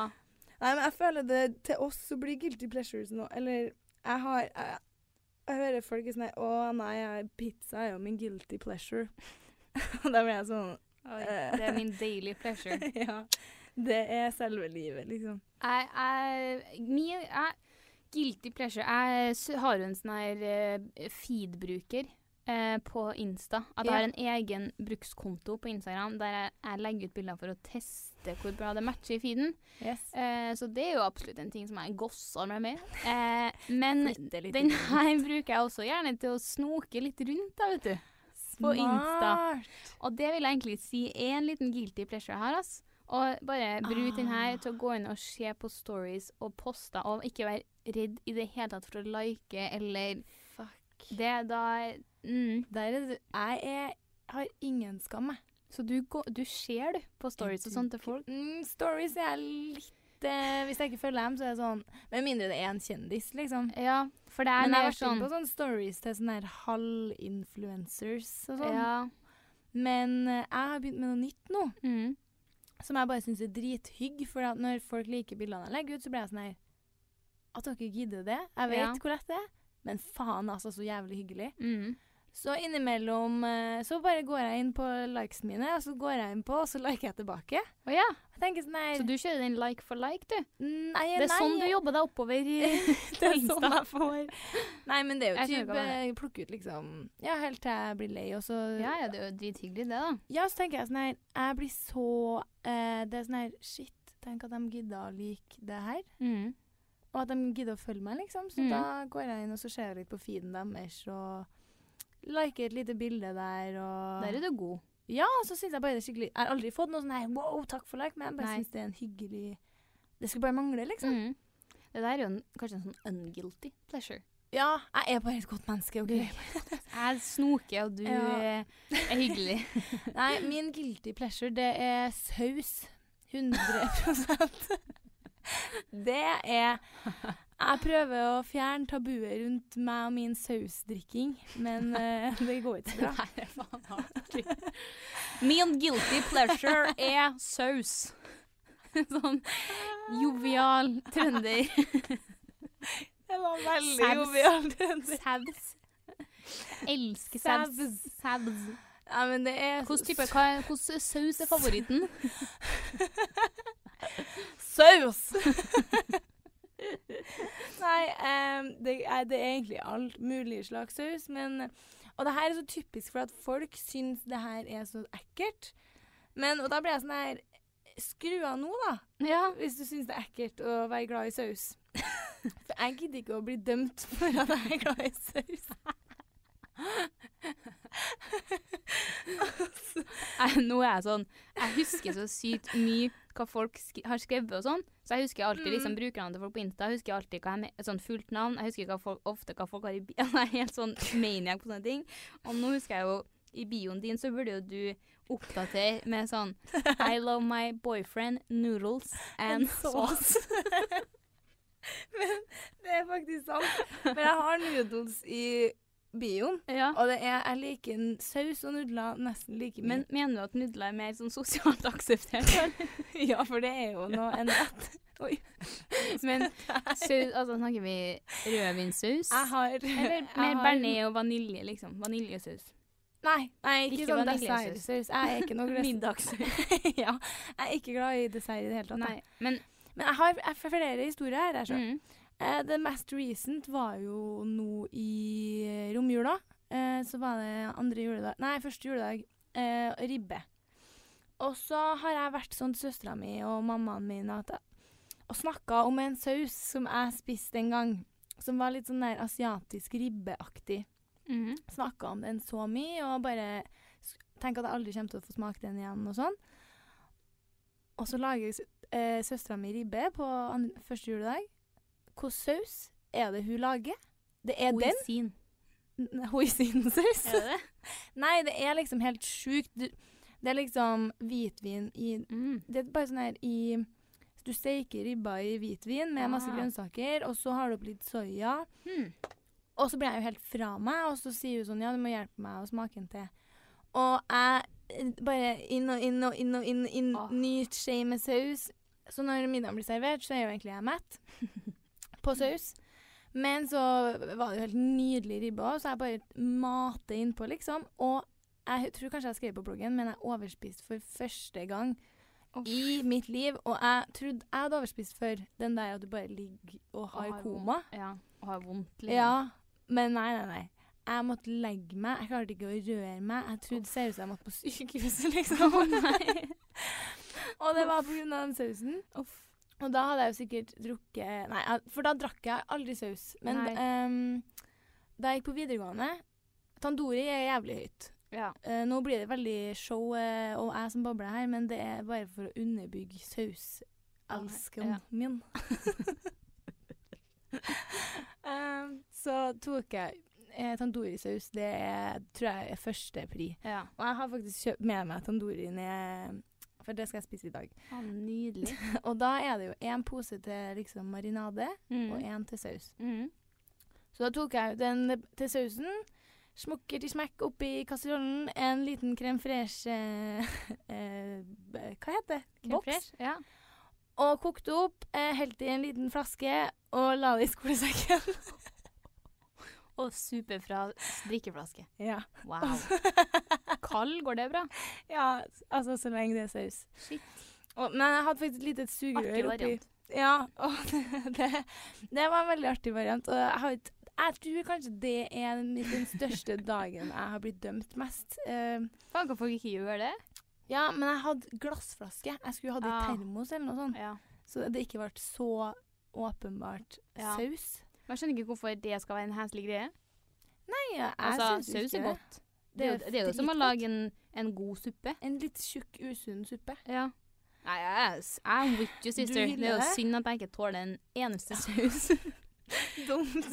Nei, men jeg føler det til oss så blir guilty pleasures nå. Eller jeg har Jeg, jeg hører folk er sånn Å nei, pizza er jo min guilty pleasure. Da blir jeg sånn Oi, det er min daily pleasure. Ja. Det er selve livet, liksom. Jeg, jeg, min, jeg, guilty pleasure Jeg har en sånn her eh, feed-bruker eh, på Insta. At jeg har en egen brukskonto på Instagram der jeg, jeg legger ut bilder for å teste hvor bra det matcher i feeden. Yes. Eh, så det er jo absolutt en ting som jeg gosser meg med. Eh, men den her bruker jeg også gjerne til å snoke litt rundt, da, vet du. På Insta. Smart. Og det vil jeg egentlig si er en liten guilty pleasure jeg har, ass. Og bare bruk den her til å gå inn og se på stories og poster, og ikke være redd i det hele tatt for å like eller. Det da mm. Der er du Jeg har ingen skam, jeg. Så du, går, du ser, du, på stories og sånt til folk? Mm, stories er litt eh, Hvis jeg ikke følger dem, så er det sånn Med mindre det er en kjendis, liksom. Ja, for det er Men jeg har vært sånn på sånne stories til sånne her halvinfluencers og sånn. Ja. Men eh, jeg har begynt med noe nytt nå, Mm. som jeg bare syns er drithygg. For når folk liker bildene jeg legger ut, så blir jeg sånn her at dere gidder det. Jeg vet Ja. hvor lett det er, men faen, altså, så jævlig hyggelig. Mm. Så innimellom eh, så bare går jeg inn på likes mine, og så går jeg inn på, og så liker jeg tilbake. Å ja. Jeg tenker sånn Så du kjører den like for like, du? Nei, Det er nei, sånn du jobber deg oppover i det er sånn jeg får. Nei, men det er jo type plukke ut liksom Ja, helt til jeg blir lei, og så Ja, ja, det er jo drithyggelig, det, da. Ja, så tenker jeg sånn her Jeg blir så eh, Det er sånn her Shit, tenk at de gidder å like det her. Mm. Og at de gidder å følge meg, liksom. Så mm. da går jeg inn og så ser jeg litt på feeden deres og liker et lite bilde der og Der er du god. Ja, og så syns jeg bare det er skikkelig Jeg har aldri fått noe sånn her wow, takk for like, men jeg bare syns det er en hyggelig Det skulle bare mangle, liksom. Mm. Det der er jo en, kanskje en sånn unguilty pleasure. Ja, jeg er bare et godt menneske, Okay? Jeg snoker, og du Ja. er hyggelig. Nei, min guilty pleasure, det er saus. 100 Det er Jeg prøver å fjerne tabuet rundt meg og min sausdrikking, men uh, det går ikke så bra. Nei, faen. Min guilty pleasure er saus. Sånn jovial trønder. Det var veldig jovial trønder. Saus. Elsker saus. Saus. Ja, men det er Hvilken type hva- Hvilken saus er favoritten? Saus! Nei, um, det, er, det er egentlig alt mulig slags saus, men Og det her er så typisk for at folk syns det her er så ekkelt. Men, og da blir jeg sånn her Skru av nå, da. Ja. Hvis du syns det er ekkelt å være glad i saus. For jeg gidder ikke å bli dømt for at jeg er glad i saus. Jeg, nå er jeg sånn Jeg husker så sykt mye hva folk skri har skrevet og sånn. Så jeg husker alltid liksom brukernavnet til folk på Insta. Jeg husker alltid hva jeg sånn fullt navn. Jeg husker hva folk, ofte hva folk har i bio. Jeg er helt sånn maniac på sånne ting. Og nå husker jeg jo i bioen din så burde jo du oppdatere med sånn I love my boyfriend, noodles and sauce. Men det er faktisk sant. Men jeg har noodles i bioen. Ja. Og det er, jeg liker saus og nudler nesten like mye. Men mener du at nudler er mer sånn sosialt akseptert? ja, for det er jo noe en rett. Oi. Men saus, altså snakker vi rødvinssaus? Jeg har Eller mer har- bearnés og vanilje, liksom. Vaniljesaus. Nei, nei ikke, Ikke sånn dessertsaus. Jeg er ikke noe glad Middagssaus. ja, jeg er ikke glad i dessert i det hele tatt. Nei, men Men jeg har jeg flere historier her. Jeg, mm, eh, det mest recent var jo nå i eh, romjula. Eh, så var det andre juledag Nei, første juledag. Eh, ribbe. Og så har jeg vært sånn til søstera mi og mammaen min at og snakka om en saus som jeg spiste en gang. Som var litt sånn der asiatisk ribbeaktig. Mm. Snakka om den så mye og bare tenker at jeg aldri kommer til å få smake den igjen og sånn. Og så lager eh, søstera mi ribbe på an første juledag. Hvilken saus er det hun lager? Det er den. Hoisin. N- Hoisinsaus. Er det det? Nei, det er liksom helt sjukt. Det er liksom hvitvin i Mm. Det er bare sånn her i Du steiker ribba i hvitvin med masse Ah. grønnsaker, og så har du opp litt soya. Hmm. Og så blir jeg jo helt fra meg, og så sier hun sånn Ja, du må hjelpe meg å smake en til. Og jeg bare inn og inn og inn og inn, inn Åh. nyt skje med saus. Så når middagen blir servert, så er jo egentlig jeg mett på saus. Men så var det jo helt nydelig ribbe òg, så jeg bare mater innpå, liksom. Og jeg tror kanskje jeg skrev på bloggen, men jeg overspiste for første gang i mitt liv. Og jeg trodde jeg hadde overspist for den der at du bare ligger og har har koma. Ja, og har vondt. liksom. Ja, men nei, nei, nei. Jeg måtte legge meg. Jeg klarte ikke å røre meg. Jeg trodde oh. seriøst jeg måtte på sykehuset, liksom. og det var på av den sausen. Og da hadde jeg jo sikkert drukket Nei, for da drakk jeg aldri saus. Men ehm, da jeg gikk på videregående Tandori er jævlig høyt. Ja. Uh, nå blir det veldig show uh, og jeg som babler her, men det er bare for å underbygge sauselskeren Ja. min. um, så tok jeg eh, tandori-saus. Det er, tror jeg er første pri. ja. Og jeg har faktisk kjøpt med meg tandori ned, for det skal jeg spise i dag. Ah, nydelig. Og da er det jo én pose til liksom marinade Mm. og én til saus. Mm. Så da tok jeg den til sausen. Smukker til smekk oppi kasserollen. En liten crème fraîche eh, eh, Hva heter det? Boks. Ja. Og kokte opp. Eh, Helte i en liten flaske. og la det i skolesekken. Og super fra drikkeflaske. ja. Wow. Kald, går det bra? ja, altså så lenge det er saus. Shit. Og, men jeg hadde faktisk et lite sugerør oppi. Ja, og det, det var en veldig artig variant. Og jeg, har, jeg tror kanskje det er den, den største dagen jeg har blitt dømt mest. Uh, Faen, kan folk ikke gjøre det? ja, men jeg hadde glassflaske. Jeg skulle hatt i Ah. termos eller noe sånt. Ja. Så det ikke ble så åpenbart Ja. saus. Jeg skjønner ikke hvorfor det skal være en heslig greie. Nei, jeg, jeg Altså, synes ikke saus er det. godt. Det er, jo- det er jo som å lage en, en god suppe. En litt tjukk, usunn suppe. Ja. Nei, jeg er with you, sister. Det er jo synd at jeg ikke tåler en eneste saus. Dumt.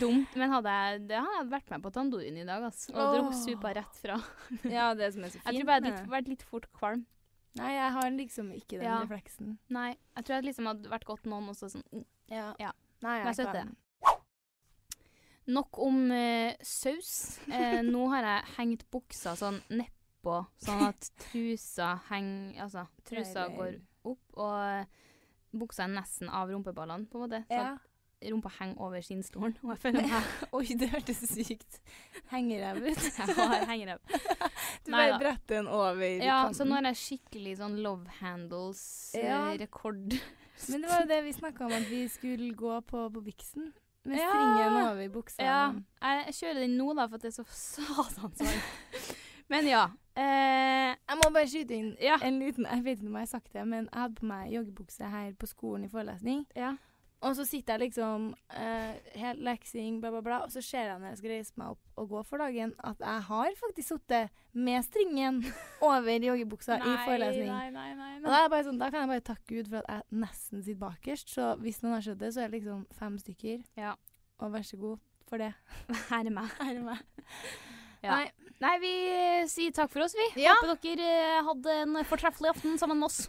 Dumt, men hadde jeg, det hadde jeg vært med på tandoorien i dag, altså. Og oh. drukket suppa rett fra. ja, det som er så fint. Jeg tror bare jeg hadde det. vært litt fort kvalm. Nei, jeg har liksom ikke den Ja. refleksen. Nei, jeg tror jeg liksom hadde vært godt noen også sånn mm. Ja. Ja. Nei, jeg jeg Nok om eh, saus. Eh, nå har jeg hengt buksa sånn nedpå, sånn at trusa henger Altså, trusa går opp, og buksa er nesten av rumpeballene, på en måte. Så Ja. rumpa henger over skinnstolen. Og jeg føler meg Oi, det hørtes sykt hengerev ut. Jeg har hengerev. Du bare bretter den over Ja, kanten. så nå har jeg skikkelig sånn love handles-rekord. Men det var jo det vi snakka om, at vi skulle gå på, på Vixen. Med Ja. stringen over i buksa. Ja, jeg kjører den nå, da, for at det er så satans varmt. Men ja. Eh, Jeg må bare skyte inn Ja. en liten Jeg vet ikke om jeg har sagt det, men jeg hadde på meg joggebukse her på skolen i forelesning. ja. Og så sitter jeg liksom uh, helt leksing, bla, bla, bla, og så ser jeg når jeg skal reise meg opp og gå for dagen, at jeg har faktisk sittet med stringen over joggebuksa i forelesning. Nei, nei, nei. Og da, er bare sånn, da kan jeg bare takke Gud for at jeg nesten sitter bakerst. Så hvis noen har skjønt det, så er det liksom fem stykker. Ja. Og vær så god for det. Herre er meg. Her er meg. Ja. Nei. Nei, vi sier takk for oss, vi. Ja. Håper dere eh, hadde en fortreffelig aften sammen med oss.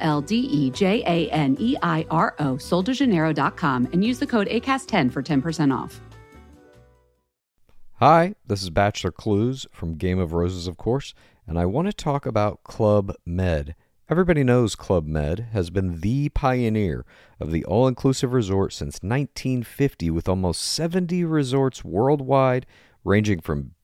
L D E J A N E I R O, soldejaneiro.com, and use the code ACAST10 for 10% off. Hi, this is Bachelor Clues from Game of Roses, of course, and I want to talk about Club Med. Everybody knows Club Med has been the pioneer of the all inclusive resort since 1950, with almost 70 resorts worldwide, ranging from